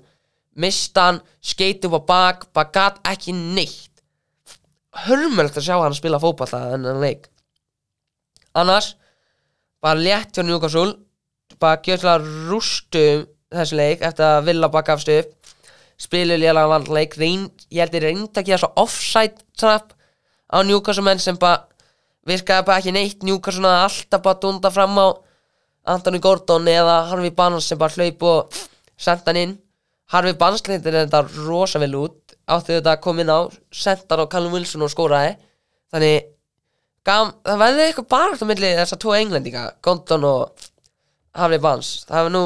boltan mista hann, skeit upp á bak bara gat ekki neitt. Hörmulegt að sjá hann spila fótballa þennan leik. Annars bara létt hjá Newcastle bara gjör til að rústu þessu leik eftir að Villa bara gafst upp. Spilu lélega vann leik reynd, ég held ég reynd að gera svo offside trap á Newcastle menn sem bara virkaði bara ekki neitt. Newcastle hafði alltaf bara dunda fram á Anthony Gordon eða Harvey Barnes sem bara hlaup og senda hann inn Harvey Barnes leitir þetta rosa vel út átti þetta að koma inn á senda hann á Callum Wilson og skóraði þannig gam, það verði eitthvað bara á milli þessar tvo englendinga Gordon og Harvey Barnes. Það var nú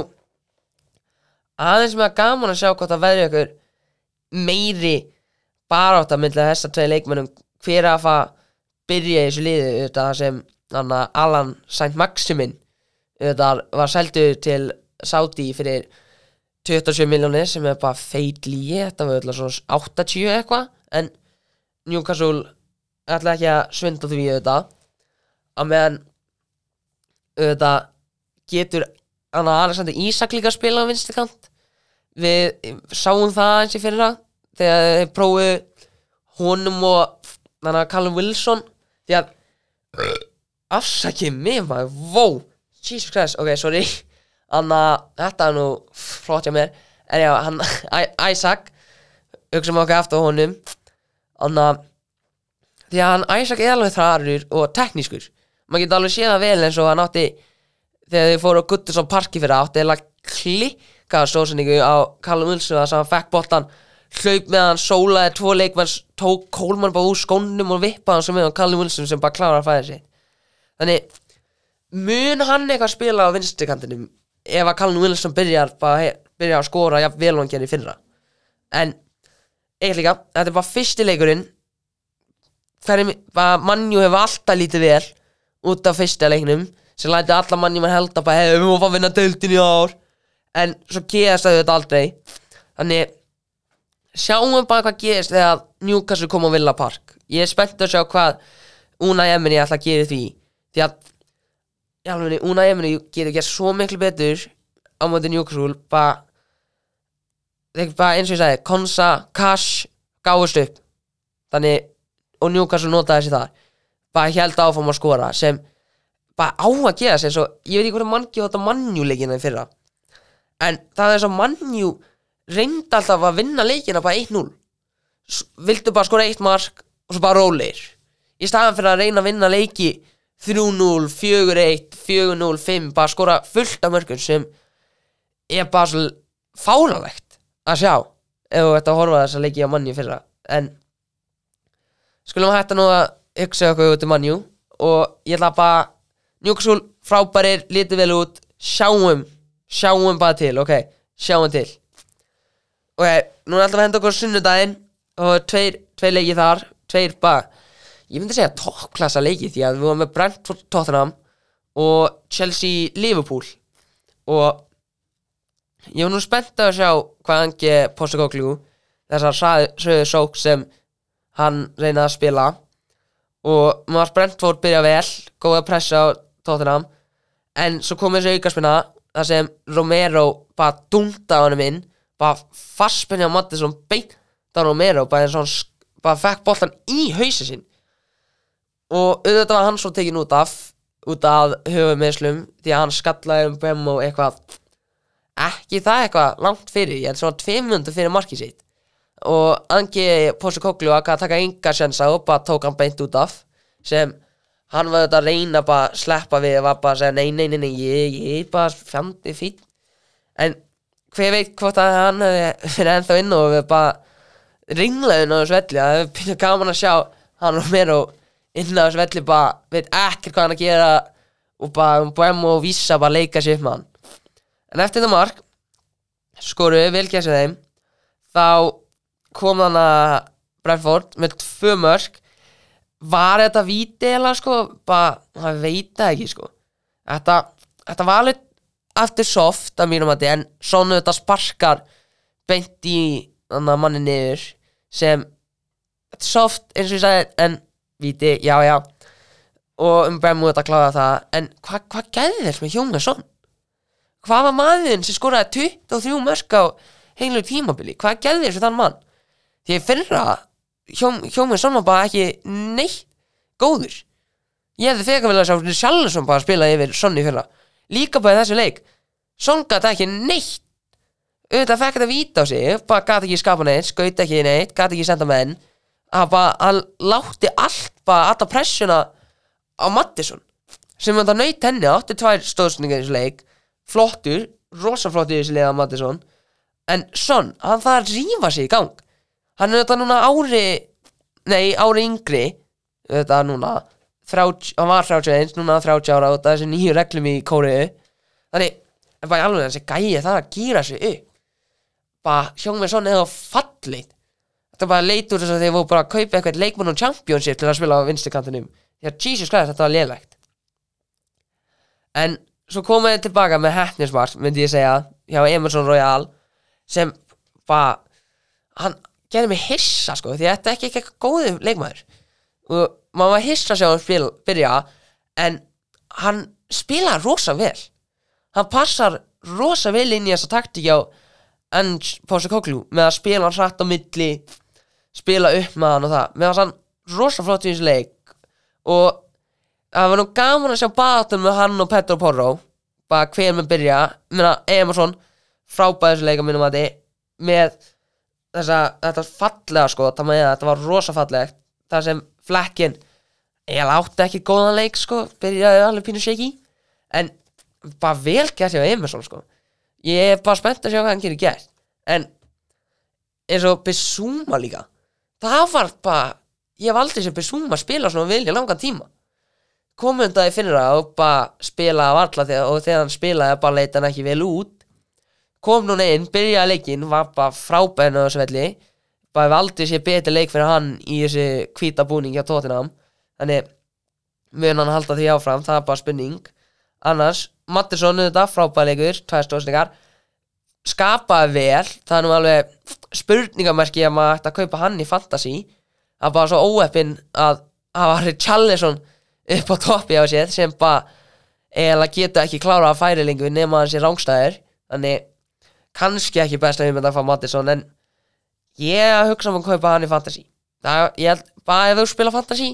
aðeins með að gaman að sjá hvort það verði eitthvað meiri bara átt að milli þessar tvei leikmennum hver að fá byrja í þessu liði þetta sem anna, Alan Saint Maximin þetta var seldu til Saudi fyrir 27 miljónir sem er bara feit líi þetta var öll svona 80 eitthvað en Newcastle ætla ekki að svinda því þetta að meðan þetta getur Alexander Ísak líka að spila á vinstri kant. Við sáum það eins í fyrra þegar þeir prófuðu honum og þannig að Callum Wilson því að afsakið mig maður, wow Jesus Christ, ok, sorry Þannig að þetta er nú flott hjá mér. En já, hann, Isaac Hugsa um okkar aftur á honum. Þannig að Því að hann Isaac er alveg þrarur og teknískur. Maður getur alveg séð það vel eins og hann átti Þegar þið fóru á Guttersson parki fyrir átti Eða klikka stóðsendingu á Callum Wilson Það sem hann fekk boltan Hlaup með hann, sólaði tvo leikmann Tók Kólmann bara úr skónum og vippaði Svo með hann Callum Wilson sem bara klárar að fæða sig. Þannig mun hann eitthvað spila á vinstri kantinum ef að Callum Wilson byrjar bara byrjar að skora jafn vel og hann gerir fyrra. En eiginlega líka, þetta bara fyrsti leikurinn hverjum, bara mannjú hefur alltaf lítið vel út af fyrsta leiknum sem læti alla mannjú mann held að hefur við múið að að vinna deildin í ár. En svo geðast það þetta aldrei. Þannig sjáum bara hvað gerist þegar Newcastle kom á Villa Park. Ég er spennt að sjá hvað Una Emery ætla að gera því. Því að í alveg Una Emri getur gert svo miklu betur á móti Newcastle bara bara eins og ég sagði Konsa, Cash, gáðust upp. Þannig, og Newcastle notaði þessi þar. Bara held áfram að skora sem bara á að gera sér svo, ég veit ekki hvort mann þetta mannjú leikina í fyrra. En það er svo mannjú reyndi alltaf að vinna leikina bara 1-0 S- vildu bara skora eitt mark og svo bara róleir í staðan fyrir að reyna að vinna leiki 3-0, 4-1, 4-0, 5 bara skora fullt af mörgum sem er bara svo fáralegt að sjá ef þú ætti að horfa á þessa leiki á manni fyrra. En skulum hætta nú að hugsa okkur út í mannjú og ég ætla bara Newcastle frábærir, lítið vel út sjáum, sjáum bara til ok, sjáum til. Ok, nú er alltaf að henda okkur sunnudaginn og tveir, tveir leiki þar tveir bara, ég myndi segja toppklassa leiki því að við varum með Brentford Tottenham og Chelsea Liverpool. Og ég var nú spennt að sjá hvað angi Postakoglu þessar sögðu sók sem hann reynaði að spila. Og maður Brentford byrja vel góða pressa á Tottenham. En svo kom þessi aukaspina þar sem Romero bara dungta á hann inn bara fastspinni á Mattisson beint á Romero bara og hann bara fekk boltan í hausi sinn og auðvitað var hann svo tekin út af út af höfumeðslum því að hann skallaði um Bemmo eitthvað ekki það eitthvað langt fyrir er svona tveim mjöndu fyrir markið sitt. Og Angi Pósi Koglu að taka enga sjensa og bara tók hann beint út af sem hann var þetta að reyna bara að sleppa við var bara að segja nei, nei, nei, nei, ég, ég er bara fjandi fín en hver veit hvort að hann hefði fyrir ennþá inn og við bara ringlaðin á þessu velli það hefur byrjað gaman að sjá hann og mér og inn á þessu velli bara veit ekkert hvað hann að gera og bara um bæm og vísa bara leika sér upp með hann en eftir þetta mark skoruðu vel gæsið þeim. Þá kom hann að Brentford með tvö mörk. Var þetta víti eða sko? Bara, hann veit það ekki sko. Þetta, þetta var alveg aftur soft að mínum að en svona þetta sparkar beint í manni niður sem þetta soft eins og ég sagði en víti, já já. Og um Bremmo þetta kláða það. En hvað hva gæði þess með Hjóngason hvað var maðurinn sem skoraði 23 mörk á heilu tímabili? Hvað gæði þess við þann mann? Því að fyrra Hjóngason var bara ekki neitt góður. Ég hefði fekar vel að sjá Sjálfsson bara að spila yfir Sonni fyrra. Líka bara þessu leik. Son gæti ekki neitt. Auðvitað fekk þetta víta á sig bara gæti ekki skapa neitt, skaut ekki neitt gæti ekki senda menn. hann bara, hann látti allt bara alltaf pressuna á Mattisson sem þetta naut henni, átti tvær stóðsningar í þessu leik flottur, rosaflottur í þessu leik á Mattisson en Son, hann þarf að rífa sig í gang. Hann er þetta núna ári nei, ári yngri þetta núna 30, hann var 31, núna 30 ára og þessi nýju reglum í kóriðu þannig, en í alveg þessi gæi það að gýra sig upp. Bara hjóðum við svona eða fallið þetta bara leit úr þess að þeir voru bara að kaupa eitthvað leikmann og championship til að spila á vinstikantinum því að Jesus Christ þetta var lélegt. En svo komum við tilbaka með hefnismart myndi ég segja hjá Emerson Royal sem bara hann gerði mig hissa sko því að þetta er ekki eitthvað góði leikmaður. Og maður var hissa að sjá hann spil, byrja en hann spila rosa vel. Hann passar rosa vel inn í þessa taktík á Ange Postecoglou með að spila hann hratt á milli spila upp með hann og það. Með að hann rosa flott í þessu leik. Og það var nú gaman að sjá batum með hann og Petro Porro. Bara hver með byrja. Minna Emerson frábæði þessu leik að minnum að þið með þessa, þetta fallega sko það með að þetta var rosa fallegt. Það sem flekkin ég átti ekki góðan leik sko byrjaði alveg pínu shaky. En bara vel gert hjá Emerson sko. Ég er bara spennt að sjá hvað hann gerir gert. En eins og Bissúma líka það var bara ég hef aldrei sem Bissúma spila svona í langan tíma. Komum þetta í fyrra og bara spila af alla þegar, og þegar hann spilaði bara leita hann ekki vel út. Kom núna inn, byrjaði leikinn var bara frábæðin á þessu velli. Bara hef aldrei sé betri leik fyrir hann í þessi hvíta búning hjá Tottenham. Þannig mun hann halda því áfram, það er bara spurning. Annars, Mattisson þetta frábæði leikur, tvær stóðsningar skapaði vel það er nú alveg spurningamerki að maður ætti að kaupa hann í fantasy. Það er bara svo óeppin að hafa Richarlison upp á toppi á sér sem bara eða geta ekki klára að færi lengur nema hann sé rángstæðir þannig kannski ekki best að við myndum að fá Mattisson en ég hugsa um að kaupa hann í fantasy. Það, ég bara ef þú spila fantasy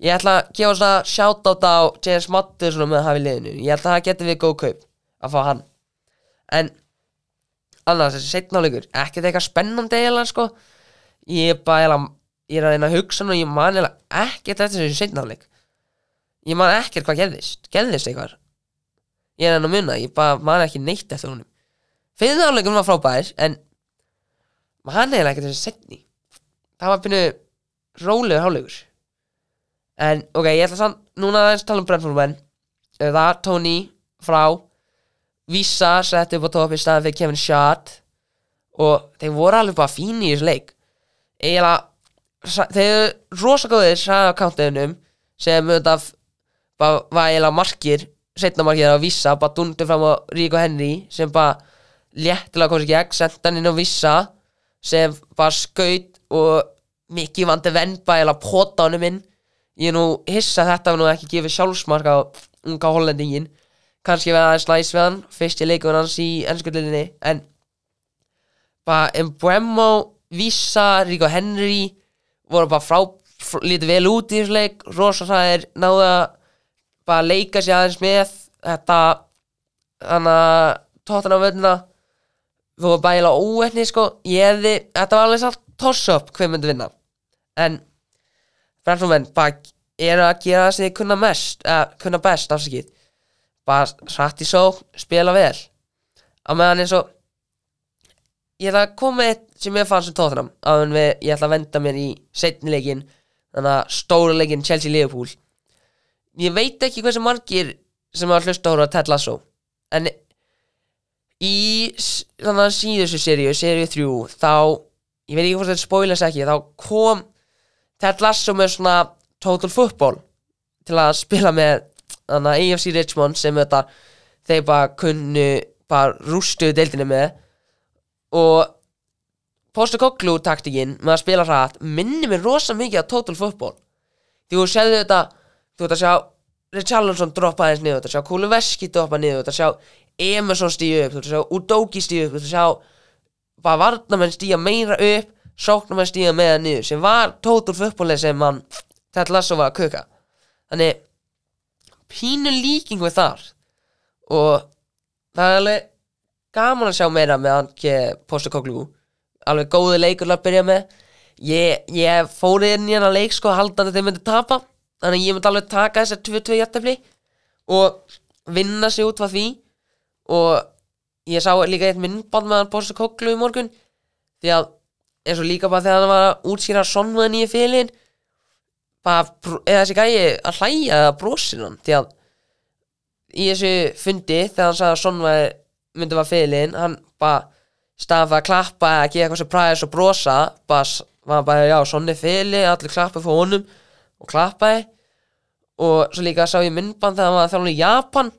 ég ætla að gefa svona shoutout á James Mattisson með að hafa í liðinu. Ég held að það geti við góð kaup að fá hann. En annars þessi setnáleikur, ekkert eitthvað spennandi eiginlega sko. Ég er bara eiginlega ég er að reyna að hugsa nú, ég man eiginlega ekkert eftir þessi setnáleik ég man ekkert hvað gerðist. Gerðist eitthvað? Ég er enn að munna, ég bara man ekki neitt eftir honum. Fyrir áleikum var frábær en man eiginlega ekkert þessi setni það var byrju rólegur hálegur en ok, ég ætla samt núna aðeins tala um Brentford menn það Tony frá Visa setti upp á topp í staðan fyrir Kevin Schott og þeir voru alveg bara fín í þessu leik. Eiginlega þeir eru rosa góðir sagði á kántiðunum sem auðvitað var eiginlega markir setna markir á Visa bara dundur fram á Ríko Henry sem bara léttilega komst í gegn senda hann inn á Visa sem bara skaut og mikið vandi venn bara eiginlega pota honum inn. Ég nú hissa að þetta hafi nú ekki gefið sjálfsmark á unga hollendingin kannski við aðeins læs við hann fyrst í leikunum hans í ennskuldinni en bara Embuemo, Visa, Rico Henry voru bara frá, frá lítið vel út í þessu leik. Rosa sæðir náðu að bara leika sér aðeins með. Þetta þannig að tóttan á völdina þú var bæla óetni sko. Ég hefði, þetta var alveg satt toss-up hver myndi vinna. En Brentford bara eru að gera það sem þið kunna mest eða kunna best afsakið bara hratt í sók, spila vel. Á meðan eins og ég ætla að koma eitt sem ég fann sem tóðram áður en við, ég ætla að venda mér í setni leikin þannig að stóra leikin Chelsea-Liverpool. Ég veit ekki hversu margir sem að hlusta hóra Ted Lasso en í þannig að síðustu seríu, seríu 3 þá, ég veit ekki hvort þetta spoilers ekki þá kom Ted Lasso með svona total football til að spila með þannig að AFC Richmond sem þetta þeir bara kunnu bara rústuðu deildinu með. Og Postakoglu taktikinn með að spila hratt minnir mér rosa mikið á total football. Því þú séðu þetta þú ert að sjá Richarlison droppa aðeins niður þú ert að sjá Kuliveski droppa niður þú ert að sjá Emerson stíu upp þú ert að sjá Udoki stíu upp þú ert að sjá bara varnamenn stíga meira upp sóknamenn stíga meira niður sem var total footballið sem hann þetta Lasso var að kuka. Þannig pínu líking við þar. Og það er alveg gaman að sjá meira með ekki Postakoglu alveg góði leikur að byrja með. Ég, ég fór inn í hennar leik sko haldandi þeir myndi tapa. Þannig ég myndi alveg taka þessar 2-2 jættefli og vinna sig út frá því. Og ég sá líka eitt myndband með hann Postakoglu í morgun. Því að eins og líka bara þegar hann var að útskýra sonnuðan í félin br- eða þessi gæi að hlæja brosir hann því að í þessu fundi þegar hann sagði að Sonvæði myndi var félin hann bara fyrir að klappa eða gefa eitthvað surprise og brosa bara var bara já Sonni feli allir klappa fyrir honum og klappaði. Og svo líka sá ég myndband þegar hann var þjálfur í Japan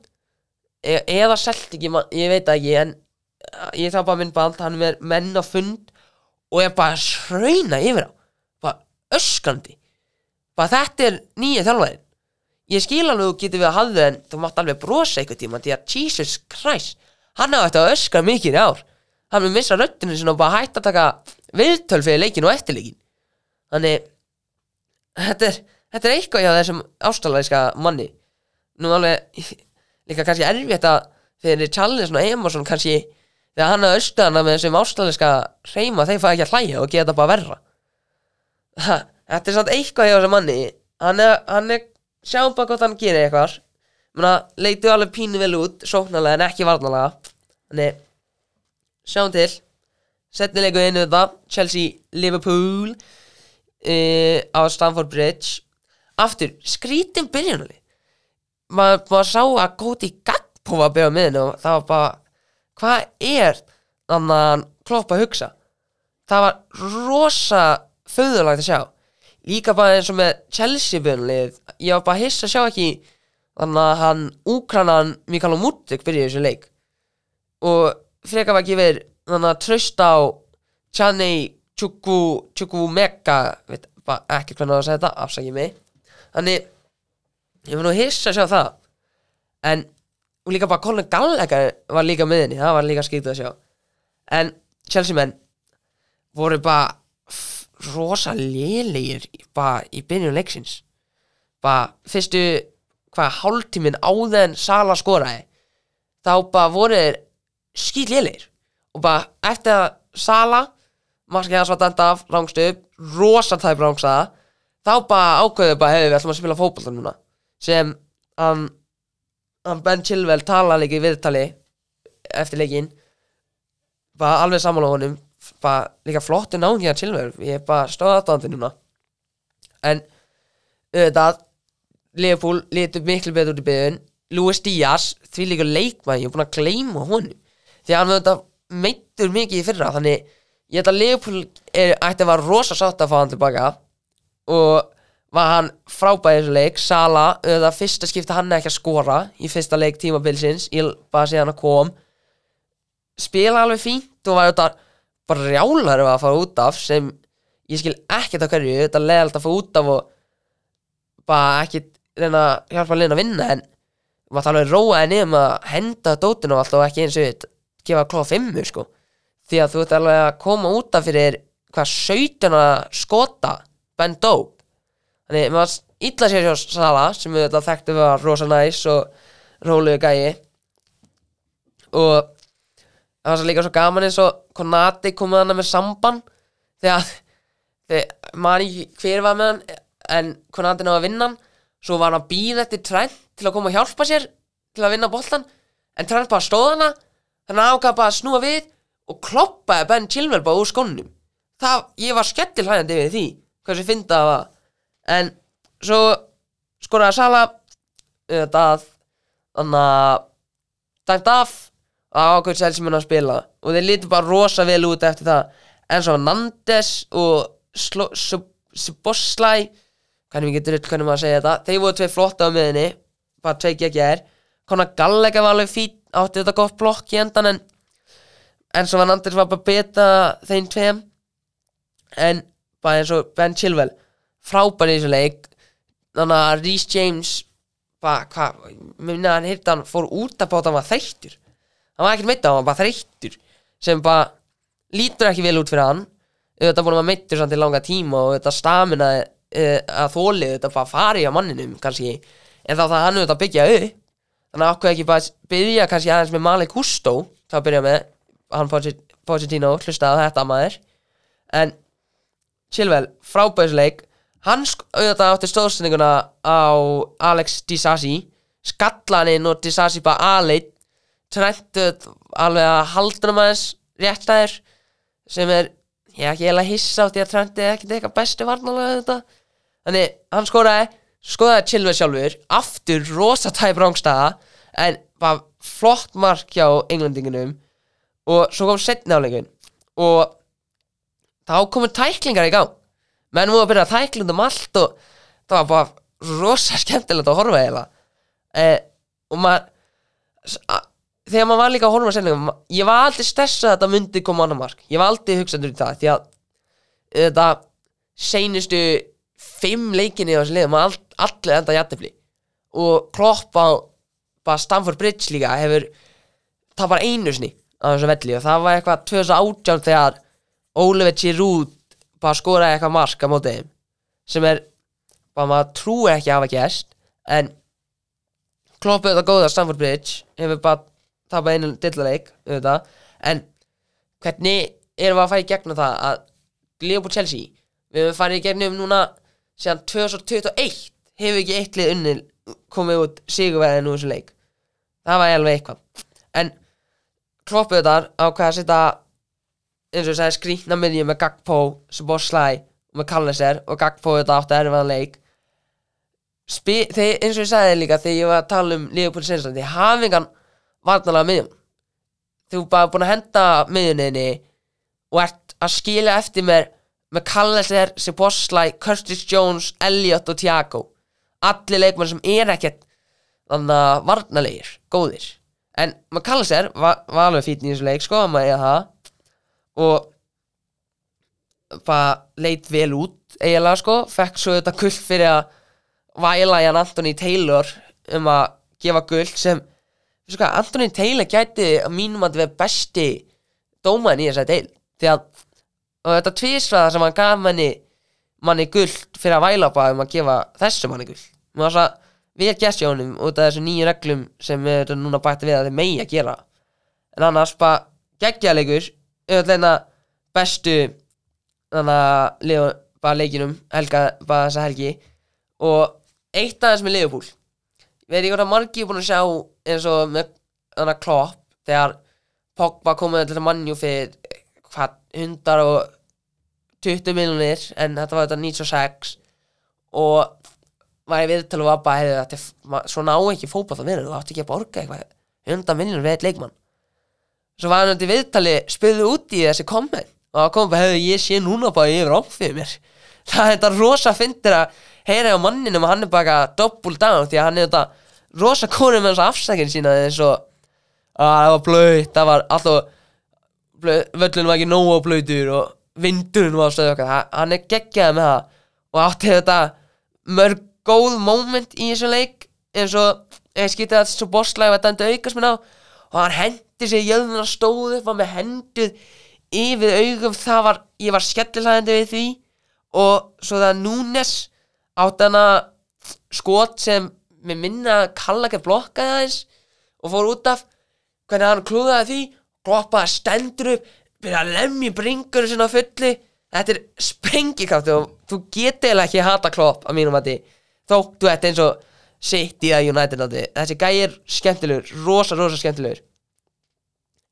e eða selt ekki, ég veit ekki en uh, ég þá bara myndband hann er menn á fund og er bara að srauna yfir á bara öskandi bara þetta er nýja þjálfæðin ég skil alveg þú getur við að hafðu en þú mátt alveg brosa einhvern tíma því að Jesus Christ hann á þetta að öskra mikið í ár. Hann vil missa röddinu sinna og bara hætta að taka viðtöl fyrir leikin og eftirleikin þannig þetta er, þetta er eitthvað hjá þessum ástralæska manni. Nú alveg líka kannski erfitt að fyrir Charles og Emerson kannski þegar hann að östu hana með þessum ástralæska reyma þeir fæði ekki að hlæja og geta bara verra. Ha, þetta er samt eitthvað hjá þessum manni. Hann er, hann er sjáum bara hvort hann gerir eitthvað. Menna, leitu alveg pínu vel út sóknarlega en ekki varnalega þannig sjáum til. Setni leiku einu þetta. Chelsea Liverpool uh, á Stamford Bridge. Aftur skrítin byrjunali maður, maður sá að góti Gagpo var að byrja með henni og það var bara hvað er þannig að hann kloppa að hugsa? Það var rosa föðurlagt að sjá líka bara eins og með Chelsea byrjunlið ég var bara hiss að sjá ekki þannig að hann úkranan Mikael Mútik byrja í þessu leik. Og frekar var ekki verið þannig að trösta á Chani Chukwu Chukwu Mega veit bara ekki hvernig það að segja þetta afsækja mig. Þannig ég var nú hiss að sjá það. En og líka bara Colin Gallagher var líka með henni það var líka skýttu að sjá. En Chelsea menn voru bara rosa lélegir bara í byrjun leiksins. Bara fyrstu hvað hálftíminn áðan Sala skoraði þá bara voru þeir skýt lélegir og bara eftir að Sala markið hans var dæmt af rángstu upp, rosa tæp rángsaða þá bara ákveðu bara hefur við ætlum að spila fótbolta núna. Sem hann, hann Ben Chilwell tala líka í viðtali eftir leikin bara alveg saman á honum bara líka flottu náðum hér Chilwell ég er bara stóð aðdáðandi núna. En auðvitað Leopold litur miklu betur út í byðun Luis Díaz, því líka leikmann ég er búin að gleyma honum. Því að hann auðvitað meittur mikið í fyrra þannig ég held að Leopold ætti að vera rosa sátt að fá hann tilbaka. Og var hann frábæði þessu leik. Sala, auðvitað fyrsta skipta hann ekki að skora í fyrsta leik tímabilsins. Ég bara sé hann að kom. Spila alveg fínt og var auðvitað bara rjálar að fara út af sem ég skil ekkert af hverju þetta leðalt að fara út af og bara ekki reyna að hjálpa liðin að vinna en maður þarf alveg róa henni um að henda dótinu og allt og ekki eins og við gefa klóða fimmu sko. Því að þú ert alveg að koma út af fyrir hvað 17 að skota Ben Dope. Þannig maður illa sér hjá Sala sem við þetta þekktum að rosa næs og róluðu gæi. Og það var svo líka svo gaman eins og Konati komið hana með samban þegar þegar maður ekki hver var með hann en Konati náði að vinna hann. Svo var hann að býða eftir Trent til að koma og hjálpa sér til að vinna boltan en Trent bara stóð hana þannig að ákvað bara að snúa við og kloppaði Ben Chilwell bara úr skónum. Það, ég var skettil hlæðandi við því hversu fyndi það var. En svo skoraði Sala auðvitað þannig að dæmt af að ákveð sæl sem hann að spila. Og þeir lítu bara rosa vel út eftir það. En svo Nandes og Siboslæ hvernig við getur öll hvernig maður að segja þetta þeir voru tvei flotta á miðinni bara tvei er Konar Gallega var alveg fít átti þetta gott blokk í endan en en svo var Nandes var bara beta þeim tveim. En bara eins og Ben Chilwell frábær í þessu leik. Þannig að Rhys James bara hvað, mér minna að hann að hann fór út að báta hann var þreyttur hann var ekkert meittur, hann var bara þreyttur sem bara lítur ekki vel út fyrir hann. Auðvitað búin að maður meittur samt í langa tíma og þetta stamina uh, að þólið þetta bara fari á manninum kannski. En þá það hann auðvitað að byggja upp. Þannig að okkur ekki bara byrja kannski aðeins með Malik Gusto þá byrja með hann Pochettino hlusta á þetta maður. En Chilwell, frábæðisleik hann auðvitað átti stóðsendinguna á Alex Disasi. Skalla hann inn og Disasi bara aðleitt trentu alveg að haldur um aðeins réttstæðir sem er, ég er ekki eiginlega hissa á því að Trent er ekkert eitthvað bestu varnalega þetta. Þannig hann skoraði skoraði Chilwell sjálfur aftur rosa tæp rángstaða en bara flott mark hjá englendingunum. Og svo kom setni áleikin og þá komu tæklingar í gang. Menn voru að byrja að tækla um allt og það var bara rosa skemmtilegt að horfa eiginlega. Eh, og maður þegar maður var líka að horfa á senningum ég var aldrei stressað að þetta myndi koma annar mark. Ég var aldrei hugsaður í það því að þetta seinustu fimm leikinni á þessu liðum all, allir enda jættifli og Klopp á bara Stamford Bridge líka hefur það var einu sinni á þessu velli og það var eitthvað 2018 þegar Oliver Giroud bara skoraði eitthvað mark á móti þeim sem er bara maður trúi ekki að hafa gæst en Klopp auðvitað góða Stamford Bridge hefur bara tapað einu dillaleik en hvernig erum við að fara í gegnum það að Liverpool Chelsea við höfum farið í gegnum núna síðan 2021 hefur ekki eitt lið unnil komið út sigurverðin úr þessu leik. Það var alveg eitthvað. En Klopp auðvitað ákveða að setja eins og ég sagði skrýtna miðjum með Gagpo, og með Kalliser og Gagpo auðvitað átti erfiðan leik. Spi, þeir, eins og ég sagði líka þegar ég var að tala um Liverpool Sensland því hafingan varnalega miðjum. Þú bara búin að henda miðjunniðinni og ert að skilja eftir með með Kalliser, Szoboszlai, Curtis Jones Elliot og Thiago. Allir leikmenn sem er ekkert þannig að varnalegir, góðir. En með Kalliser var, var alveg fítn í þessu leik sko, maður eiga það. Og bara leit vel út eiginlega sko, fekk svo þetta kull fyrir að væla Jan Anthony Taylor um að gefa guld sem hvað, Anthony Taylor gæti að mínum að vera besti dómaðin í þessari deil því að þetta tvísraða sem hann gaf manni manni guld fyrir að væla bara um að gefa þessu manni guld mér var það vel gæst hjá honum út af þessu nýju reglum sem við erum núna bætti við að þið megi að gera. En annars bara geggjaleikur auðvitað bestu þannig að lifa bara leikinum helga, bara þessa helgi. Og eitt aðeins með Liverpool. ég veit ekki hvort að margir er búin að sjá eins og með þannig að klopp þegar Pogba komið til mannjú fyrir hvað, 120 miljonir en þetta var þetta 96 og var ég viðtölu var bara hefði þetta svona á ekki fótball að vera þú átti ekki að borga eitthvað 100 miljonir við eitt leikmann. Svo var hann undir viðtali spöðu út í þessi komment og það kom bara hefði ég sé núna bara yfir áfið mér. Það er þetta rosa fyndir að heyra á manninum og hann er bara double down því að hann er þetta rosa konum með þessa afsækin sína eins og að það var blöyt, það var alltaf blöð, völlun var ekki nógu blöytur og vindurinn var stöðu okkar. Ha- hann er geggjaði með það og átti þetta mörg góð moment í þessu leik eins og ég skýtti að þessu bosslæg var dæmdu aukast mér á og hann hendi sér jöðun og stóð upp var með henduð yfir augum það var, ég var skellilæðandi við því og svo það Núnes átti hana skot sem með minna að kalla ekki blokkaði aðeins og fór út af. Hvernig hann klúðaði því kloppaði stendur upp byrja að lemja bringur sinna á fulli þetta er sprengikrafti og þú getur eiginlega ekki að hata klopp að mínum að þóttu þetta eins og City að United átti. Þessi gæi er skemmtilegur, rosa rosa skemmtilegur.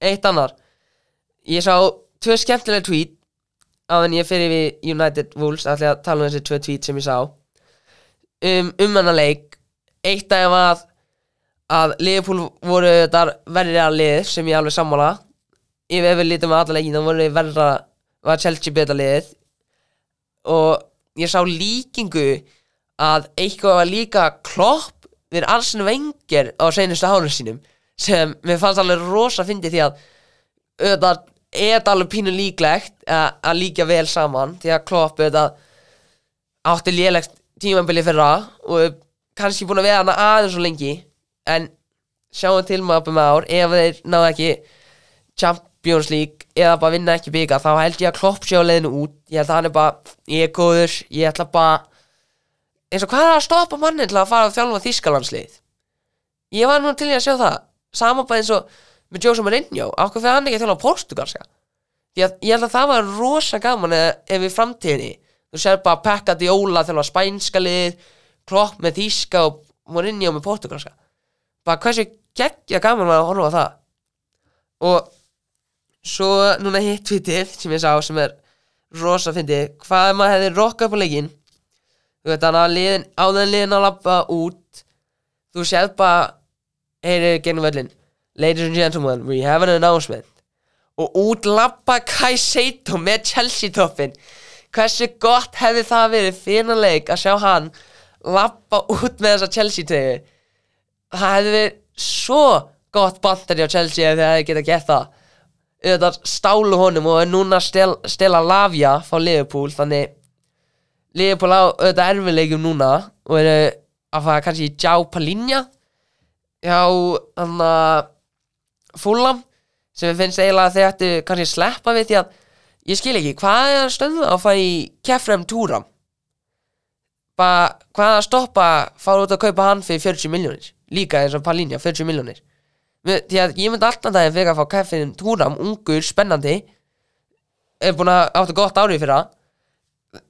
Eitt annar. Ég sá tvö skemmtilega tweet á en ég fyrir við United Wolves ætla að tala um þessi tvö tweet sem ég sá um, um hennar leik. Eitt af var að Liverpool voru þar verri að lið sem ég alveg sammála. Ef við lítum að alla leikin þá voru verra var Chelsea betra liðið og ég sá líkingu að eitthvað var líka klopp við Arsene Wenger á seinustu hárun sínum sem mér fannst alveg rosa fyndi því að auðvitað er þetta alveg pínu líklegt að, að líka vel saman því að klopp auðvitað átti lélegt tímambili fyrra og kannski búin að vera hana aðeins svo lengi en sjáum til maður með ár. Ef þeir ná ekki Champions League eða bara vinna ekki bygga þá held ég að Klopp sé á leiðinu út. Ég held að hann er bara, ég er góður ég ætla bara eins og hvað er að stoppa mannin til að fara að þjálfa Þískalandslið ég var nú til í að sjá það sama bara eins og með Jose Mourinho ákveð fyrir hann ekki að þjálfa Portugalska? Ég held að það var rosa gaman ef, í framtíðinni þú sér bara Pekka Diola þjálfa spænska lið Klopp með Þíska og Mourinho með Portugalska bara hversu geggja gaman var að horfa á það. Og svo núna hitt tvítið sem ég sá sem er rosa fyndi hvað maður hefði rokkað á leikinn? Þú veit þannig að liðin, áður en liðin að labba út þú séð bara heyri gennum völlin ladies and gentlemen, we have an announcement. Og út labba Kai Seito með Chelsea toppin hversu gott hefði það verið fyrir leik að sjá hann labba út með þessa Chelsea treyju það hefði verið svo gott bandari á Chelsea ef þið hefði getað gert það. Auðvitað stálu honum og er núna að stel, stela Lavia frá Liverpool þannig Liverpool á auðvitað erfileikum núna og eru að fara kannski í Gjá Palinja hjá hann að Fulham sem finnst eiginlega að þeir ættu kannski að sleppa við því að ég skil ekki, hvað er að stöðu að fara í Kefrem Túram bara hvað er að stoppa fara út að kaupa hann fyrir 40 miljónir líka eins og Palinja, 40 miljónir því að ég myndi alltaf daginn fyrir að fá Kefrem Túram, ungur, spennandi er búin að áttu gott árið fyrir það.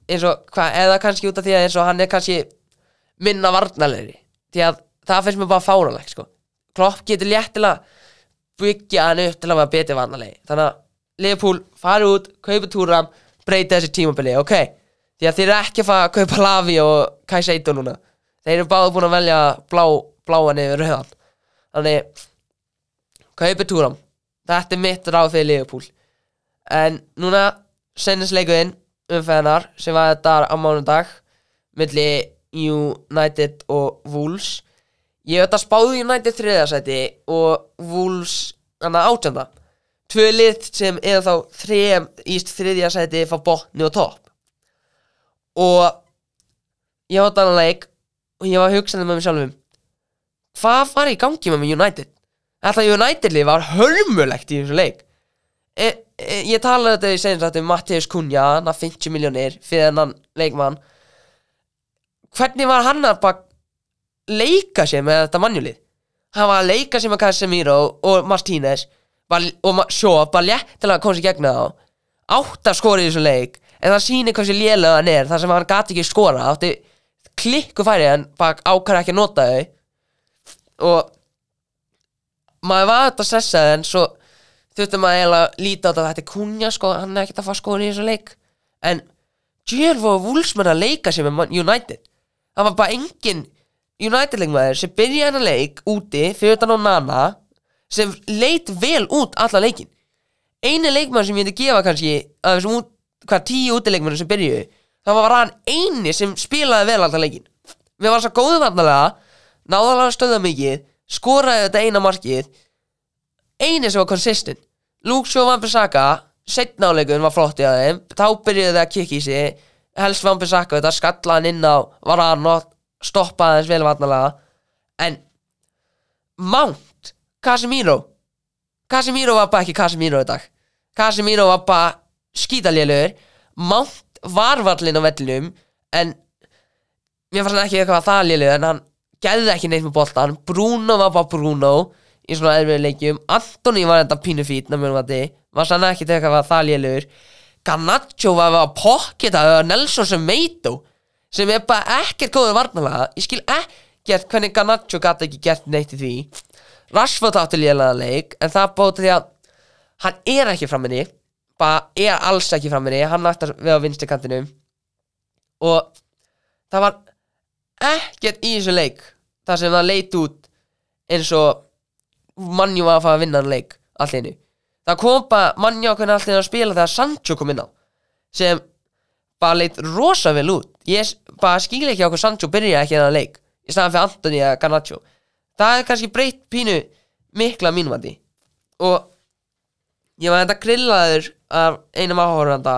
Eða kannski út af því að hann er kannski minna varnalegri því að það finnst mér bara fáralegt sko. Klopp getur léttilega byggja hann upp til að vera betið varnalegi þannig að Liverpool fari út kaupa túram, breyta þessi tímabili ok, því að þeir eru ekki að fara að kaupa Lavi og Kai Seito núna. Þeir eru báðu búin að velja blá, bláan yfir rauðan. Þannig kaupa túram þetta er mitt ráð fyrir Liverpool. En núna sennisleikuðinn umfæðanar sem var þetta á mánudag milli United og Wolves. Ég hef þetta spáði United þriðasæti og Wolves annað átjönda tvö lið sem er þá þriðja í þriðjasæti fá botni og topp. Og ég átt annan leik og ég var hugsandi með mér sjálfum. Hvað var í gangi með United? Þetta United-lið var hörmulegt í þessu leik. E, e, Ég talaði þetta í senast um Mattias Kunja, hann að 50 miljónir fyrir hennan leikmann. Hvernig var hann að leika sér með þetta mannjulið Hann var að leika sér með Casemiro og Martínez og Shaw bara léttilega að koma sér gegna þá. Átt að skora í þessu leik en það sýnir hversu lélega hann er. Þar sem hann gati ekki skora átti klikku færi en bara ákvæða ekki að nota þau. Og maður var þetta sessaði en svo þurfti maður eiginlega að líta á þetta þetta er kunja sko, hann er ekkert að fá skora í þessu leik. En Djörf og Wulsmann að leika sér með United. Það var bara engin United leikmaður sem byrjaði hennar leik úti fyrir utan á Nana sem leit vel út alla leikin eini leikmann sem ég myndi gefa kannski að þessum út, hvað tíu útileikmannum sem byrjuðu það var hann eini sem spilaði vel alltaf leikin við varum svo góðu varnalega að stöða mikið skoraði þetta eina markið. Eini sem var consistent. Luke Shaw Van Bissaka setna áleikun var flott í aðeim þá byrjuði það að kikka í sig. Helst Van Bissaka þetta skalla hann inn á var hann og stoppaði þess vel varnalega en Mount Casemiro. Casemiro var bara ekki Casemiro í dag. Casemiro var bara skítalélur Mount var vallinn á vellinum en mér fannst hann ekki eitthvað það lélur en hann gæði ekki neitt með boltan Bruno var bara Bruno í svona erfiðu leikjum. Antoni var þetta pínu fít var sann ekki eitthvað það lélur Garnaccio var að pocketa Nelson sem meito sem er bara ekkert góður varnalega ég skil ekkert hvernig Garnaccio gæti ekki gert neitt í því Rashford átti lélega leik en það bóti því að hann er ekki framinni bara er alls ekki framinni hann ætti að við á vinstri kantinum og það var ekkert í þessu leik þar sem það leit út eins og mannjú var að fara að vinna hann leik allt í einu. Það kom bara mannjú að kunna allt í einu að spila þegar Sancho kom inn á sem bara leit rosa vel út. Ég bara skil ekki á hvað Sancho byrja ekki þennan leik í staðan fyrir Antoni eða Garnaccio það er kannski breytt pínu mikla mínumandi og ég var enda grillaður af einum áhóranda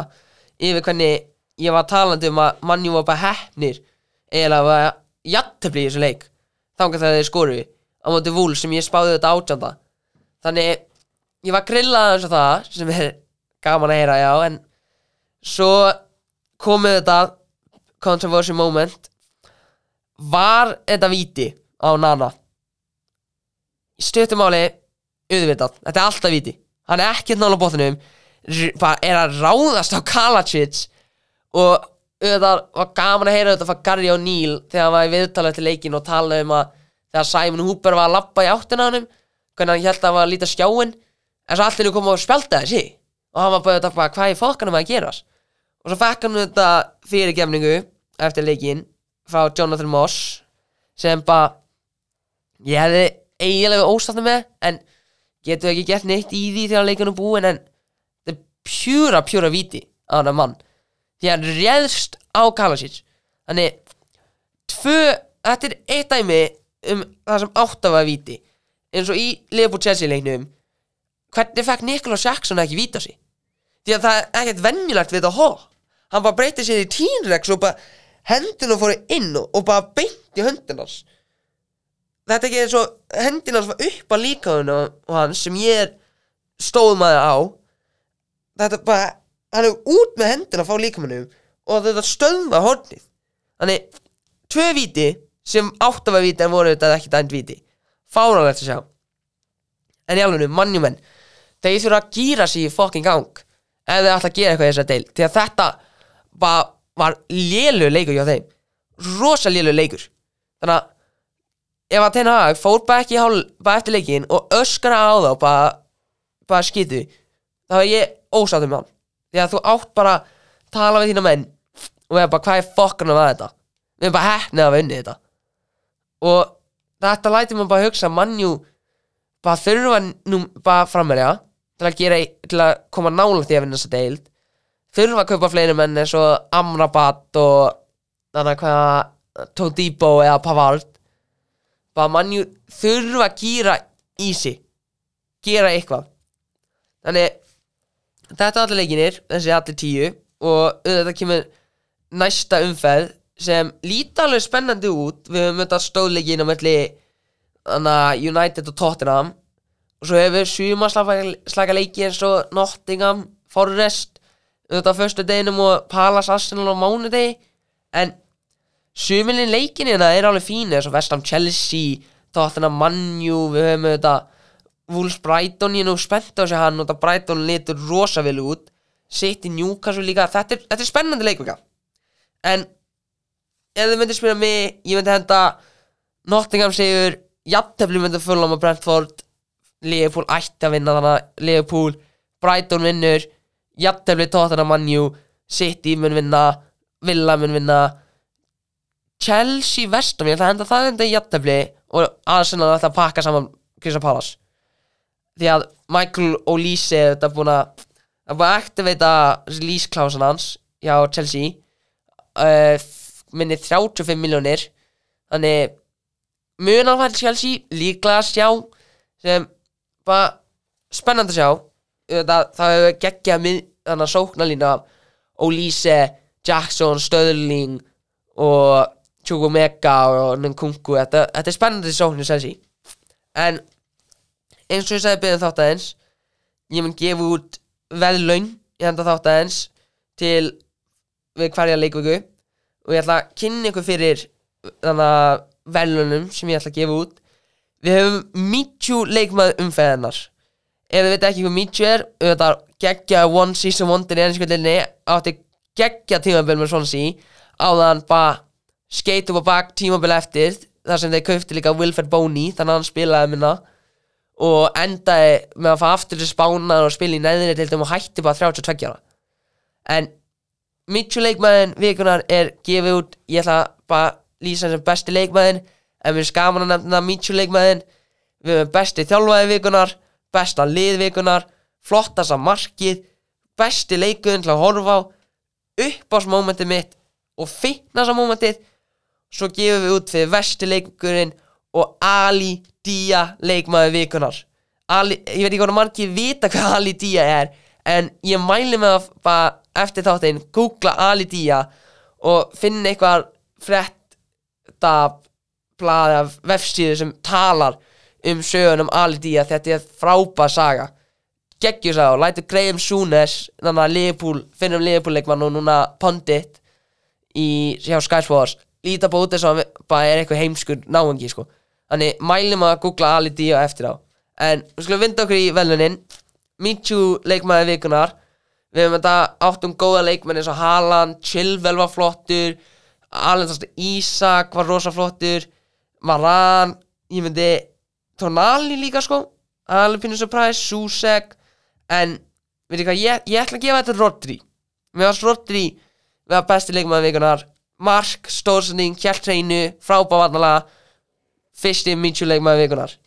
yfir hvernig ég var talandi um að mannjú var bara hefnir eiginlega var jættefli í þessu leik þangar þegar þeir skoru á móti vúl sem ég spáði þetta átjanda þannig ég var grillaður eins og það sem er gaman að heyra já en svo komið þetta controversy moment. Var þetta víti á Nana stuttumáli auðvitað, þetta er alltaf víti. Hann er ekkert nála bara er að ráðast á Kalacic og auðvitað var gaman að heyra þetta frá Gary O'Neill þegar hann var í viðtalið til leikin og talaði um að þegar Simon Hooper var að lappa í áttina hann hvernig hann held að hann var að líta skjáin en svo allir kom og spjálta þessi og hann var bara þetta bara hvað í fokkanum að gerast? Og svo fekk hann þetta fyrirgefningu eftir leikin frá Jonathan Moss sem bara ég hefði eiginlega ósatna með en getur ekki gert neitt í því þegar leikunum búin en þetta er pjúra pjúra víti á hann mann. Því hann réðst á Kalasic. Þannig tvö, þetta er eitt dæmi um það sem átt að vera víti. Eins og í Liverpool Chelsea leiknum hvernig fekk Nicolas Jackson ekki víta sig? Því að það er ekkert venjulegt við þetta hó hann bara breytið sér í tínrex og bara hendina fóru inn og, og bara beint í höndinans þetta er ekki eins og hendinans var upp að líkaðun og hann sem ég er stóðmaður á. Þetta er bara hann er út með hendina frá líkamanum og þetta stöðva hornið. Þannig tvö víti sem átt að vera víti en voru þetta ekki dæmt víti. Fáránlegt að sjá. En í alveg mannjumenn þeir þurfa að gýra sig í fucking gang ef þeir ætla að gera eitthvað í þessari deil því að þetta bara var lélu leikur hjá þeim. Rosa lélu leikur. Þannig að ef að Ten Hag fór bara ekki hál, bara eftir leikin og öskra á þá bara, bara skitu þá er ég ósáttur með hann. Því að þú átt bara að tala við þína menn og við bara hvað er fokkanum að þetta? Við erum bara hefnið að vinni þetta. Og þetta læti mér bara hugsa mannjú bara þurfa nú bara frammerja til að gera til að koma nála því að vinna þessa deild. Þurfa að kaupa fleiri menn eins og Amrabat og þannig að hvað Todibo eða Pavard bara mannjú þurfa að gýra í sig. Gera eitthvað. Þannig þetta er allir leikinir þessi allir tíu og þetta kemur næsta umferð sem líti alveg spennandi út. Við höfum þetta stóðleikin á melli United og Tottenham. Og svo hefur sumarslaka leiki eins og Nottingham, Forrest auðvitað á föstu deginum og Palace Arsenal á mánudegi. En sumilin leikin hérna er alveg fín eins og Vestam Chelsea Tottenham Manju, við höfum auðvitað Wolves Brighton, ég er nú spennt á sig hann og það Brighton litur rosa vel út. City Newcastle líka, þetta er, þetta er spennandi leikvika en ef þið myndir spila mig, ég myndi henda Nottingham sigur jafntefli myndi Fulham og Brentford Liverpool ætti að vinna þannig að Liverpool, Brighton vinnur jafntefli Tottenham Manju City mun vinna Villa mun vinna Chelsea Vestam, ég ætla að henda það enda í jafntefli og Arsenal ætla að pakka saman Krista Palace. Því að Michael Olise þetta er búin að það er búin að aktiveita lísklásan hans hjá Chelsea. Uh, minni 35 miljónir þannig mun hann færi Chelsea? Líklega að sjá. Sem bara spennandi að sjá. Það, það hefur geggjað þannig að sókna lína Olise, Jackson, Stöðling og Chukwumeka og Nkunku þetta, þetta er spennandi sóknir Chelsea. En eins og ég sagði byrðin þátt aðeins ég mun gefa út veðlaun í handa þátt aðeins til við hverja leikvöku og ég ætla að kynna ykkur fyrir þannig að veðlaunum sem ég ætla að gefa út. Við höfum Michu leikmað umfæðanar ef þið veit ekki hvað Michu er þetta geggja one season wonder í ennskjöldinni átti geggja tímabil með Swansea áðan bara upp á bak tímabil eftir þar sem þeir kaufti líka Wilfred Boney þannig að hann spilaði minna og endaði með að fá aftur til spánar og spila í neðinni til þeim og hætti bara 32 ára. En Mitchu leikmaðin vikunar er gefið út. Ég ætla bara að lýsa hann sem besti leikmaðin en við skaman að nefna Mitchu leikmaðin við erum besti þjálfaði vikunar besta lið vikunar flottasta markið besti leikuðin til að horfa á uppásmomentið mitt og fitnessa momentið svo gefum við út fyrir vesti leikurinn og Ali Dia leikmaður vikunar Ali, ég veit ekki hvað margir vita hvað Ali Dia er en ég mæli með að bara eftir þáttinn googla Ali Dia og finna eitthvað frétta blaði af vefsíðu sem talar um sögun um Ali Dia. Þetta er frábær saga. Geggjur sá, lætur Graham Souness þannig að Liverpool, finnum Liverpool leikmann og núna Pondit í, hjá Sky Sports líta bara út þess að bara er eitthvað heimskur náengi sko. Þannig mælum að googla Ali Dia eftir á. En við skulum vinda okkur í velunin Michu leikmaði vikunar Við hefum þetta áttum góða leikmenn eins og Haaland, Chilwell var flottur Alendast Ísak var rosa flottur Varan, ég myndi Tonali líka sko. Finnur surprise, Susek. En, veitir hvað, ég, ég ætla að gefa þetta Rodri. Mér varst Rodri Við var besti leikmaði vikunar Mark, stórsending, hjælt hreinu Frábávarnalega fyrsti Minsjú leikmaður vikunar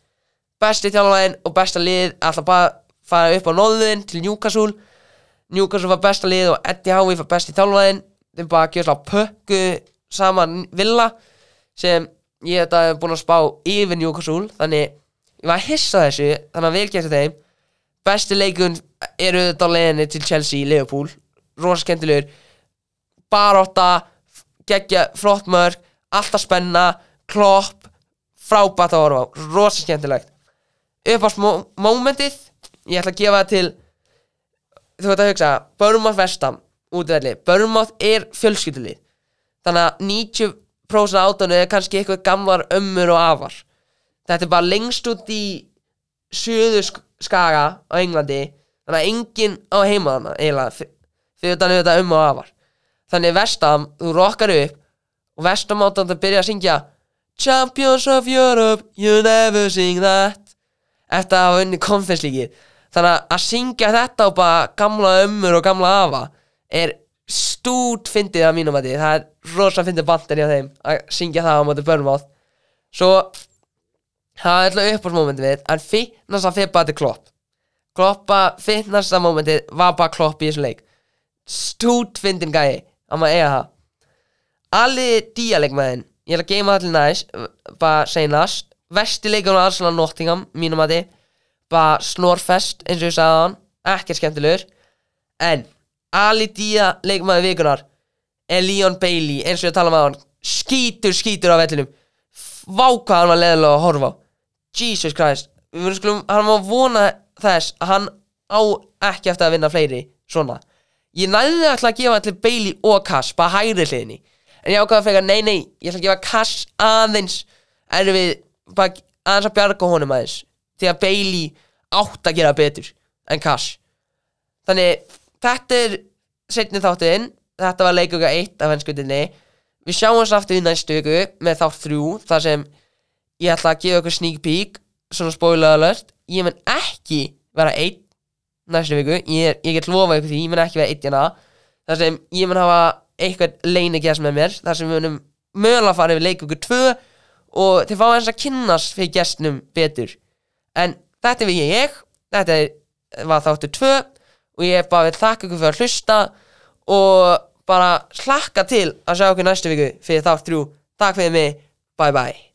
besti þjálfæðin og besta lið alltaf bara fara upp á nóðin til Newcastle. Newcastle var besta lið og Eddie Howe var besti þjálfæðin þeim bara gjör slá pökku saman villa sem ég þetta hef búin að spá yfir Newcastle þannig ég var að hissa þessu þannig að vel gert þeim. Besti leikun eru þetta leginni til Chelsea Liverpool, rosa skemmtilegur. Baróta geggja flott mörg, alltaf spenna klopp frábært að horfa á, rosa skemmtilegt. Uppást mómentið ég ætla að gefa það til þú veit að hugsa, Börnmátt vestam útvelli, Börnmátt er fjölskyldulið þannig að 90% átánu er kannski eitthvað gamlar ömmur og afar. Þetta er bara lengst út í söðu skaga á Englandi þannig að enginn á heimaðana eiginlega, fyrir þetta þetta um og afar þannig vestam, þú rokkar upp og vestam átánu að byrja að syngja Champions of Europe, you never sing that. Eftir að hafa unni konfesslíkið Þannig að að syngja þetta á bara gamla ömmur og gamla afa Er stút fyndið að mínum að því Það er rosa fyndið bandir í þeim Að syngja það á móti börnmátt Svo Það er alltaf uppáhaldsmomentið við En fitness að fyrir bara til klopp. Kloppa, fitness að momentið Var bara klopp í þessu leik. Stút fyndin gæi Að maður eiga það Alli díalegmaðin Ég ætla að geima allir næst Bara seinast Vesti leikunum að Arsenal Nottingham Mínum að þið Bara snorfest eins og ég sagði hann Ekkert skemmtilegur. En Ali Dia leikmaði vikunar Er Leon Bailey Eins og ég tala með hann Skítur skítur á vellinum. Vá hvað hann var leðilega að horfa Jesus Christ. Skulum, hann má vona þess að hann á ekki eftir að vinna fleiri svona Ég næði alltaf að gefa allir Bailey og Cass bara hægri hliðinni. En ég ákvaða að fega, nei, nei, ég ætla að gefa Cass aðeins Erum við bara aðeins að bjarga honum aðeins Því að Bailey átt að gera betur en Cass Þannig, þetta er setni þáttuðinn Þetta var leikuga 1 af henskutinni Við sjáumst aftur í næstu viku með þátt 3 þar sem ég ætla að gefa ykkur sneak peek svona spoiler alert. Ég mun ekki vera einn næstu viku, ég, ég get lofa ykkur því ég mun ekki vera einn hérna. Þar sem ég mun hafa eitthvað leinigjast með mér þar sem við munum mögulega fara yfir leik ykkur 2 og þið fá eins að kynnast fyrir gestnum betur. En þetta er við ég þetta var þáttur 2 og ég bara vil þakka ykkur fyrir að hlusta og bara slakka til að sjá okkur næstu viku fyrir þátt 3 takk fyrir mig, bye bye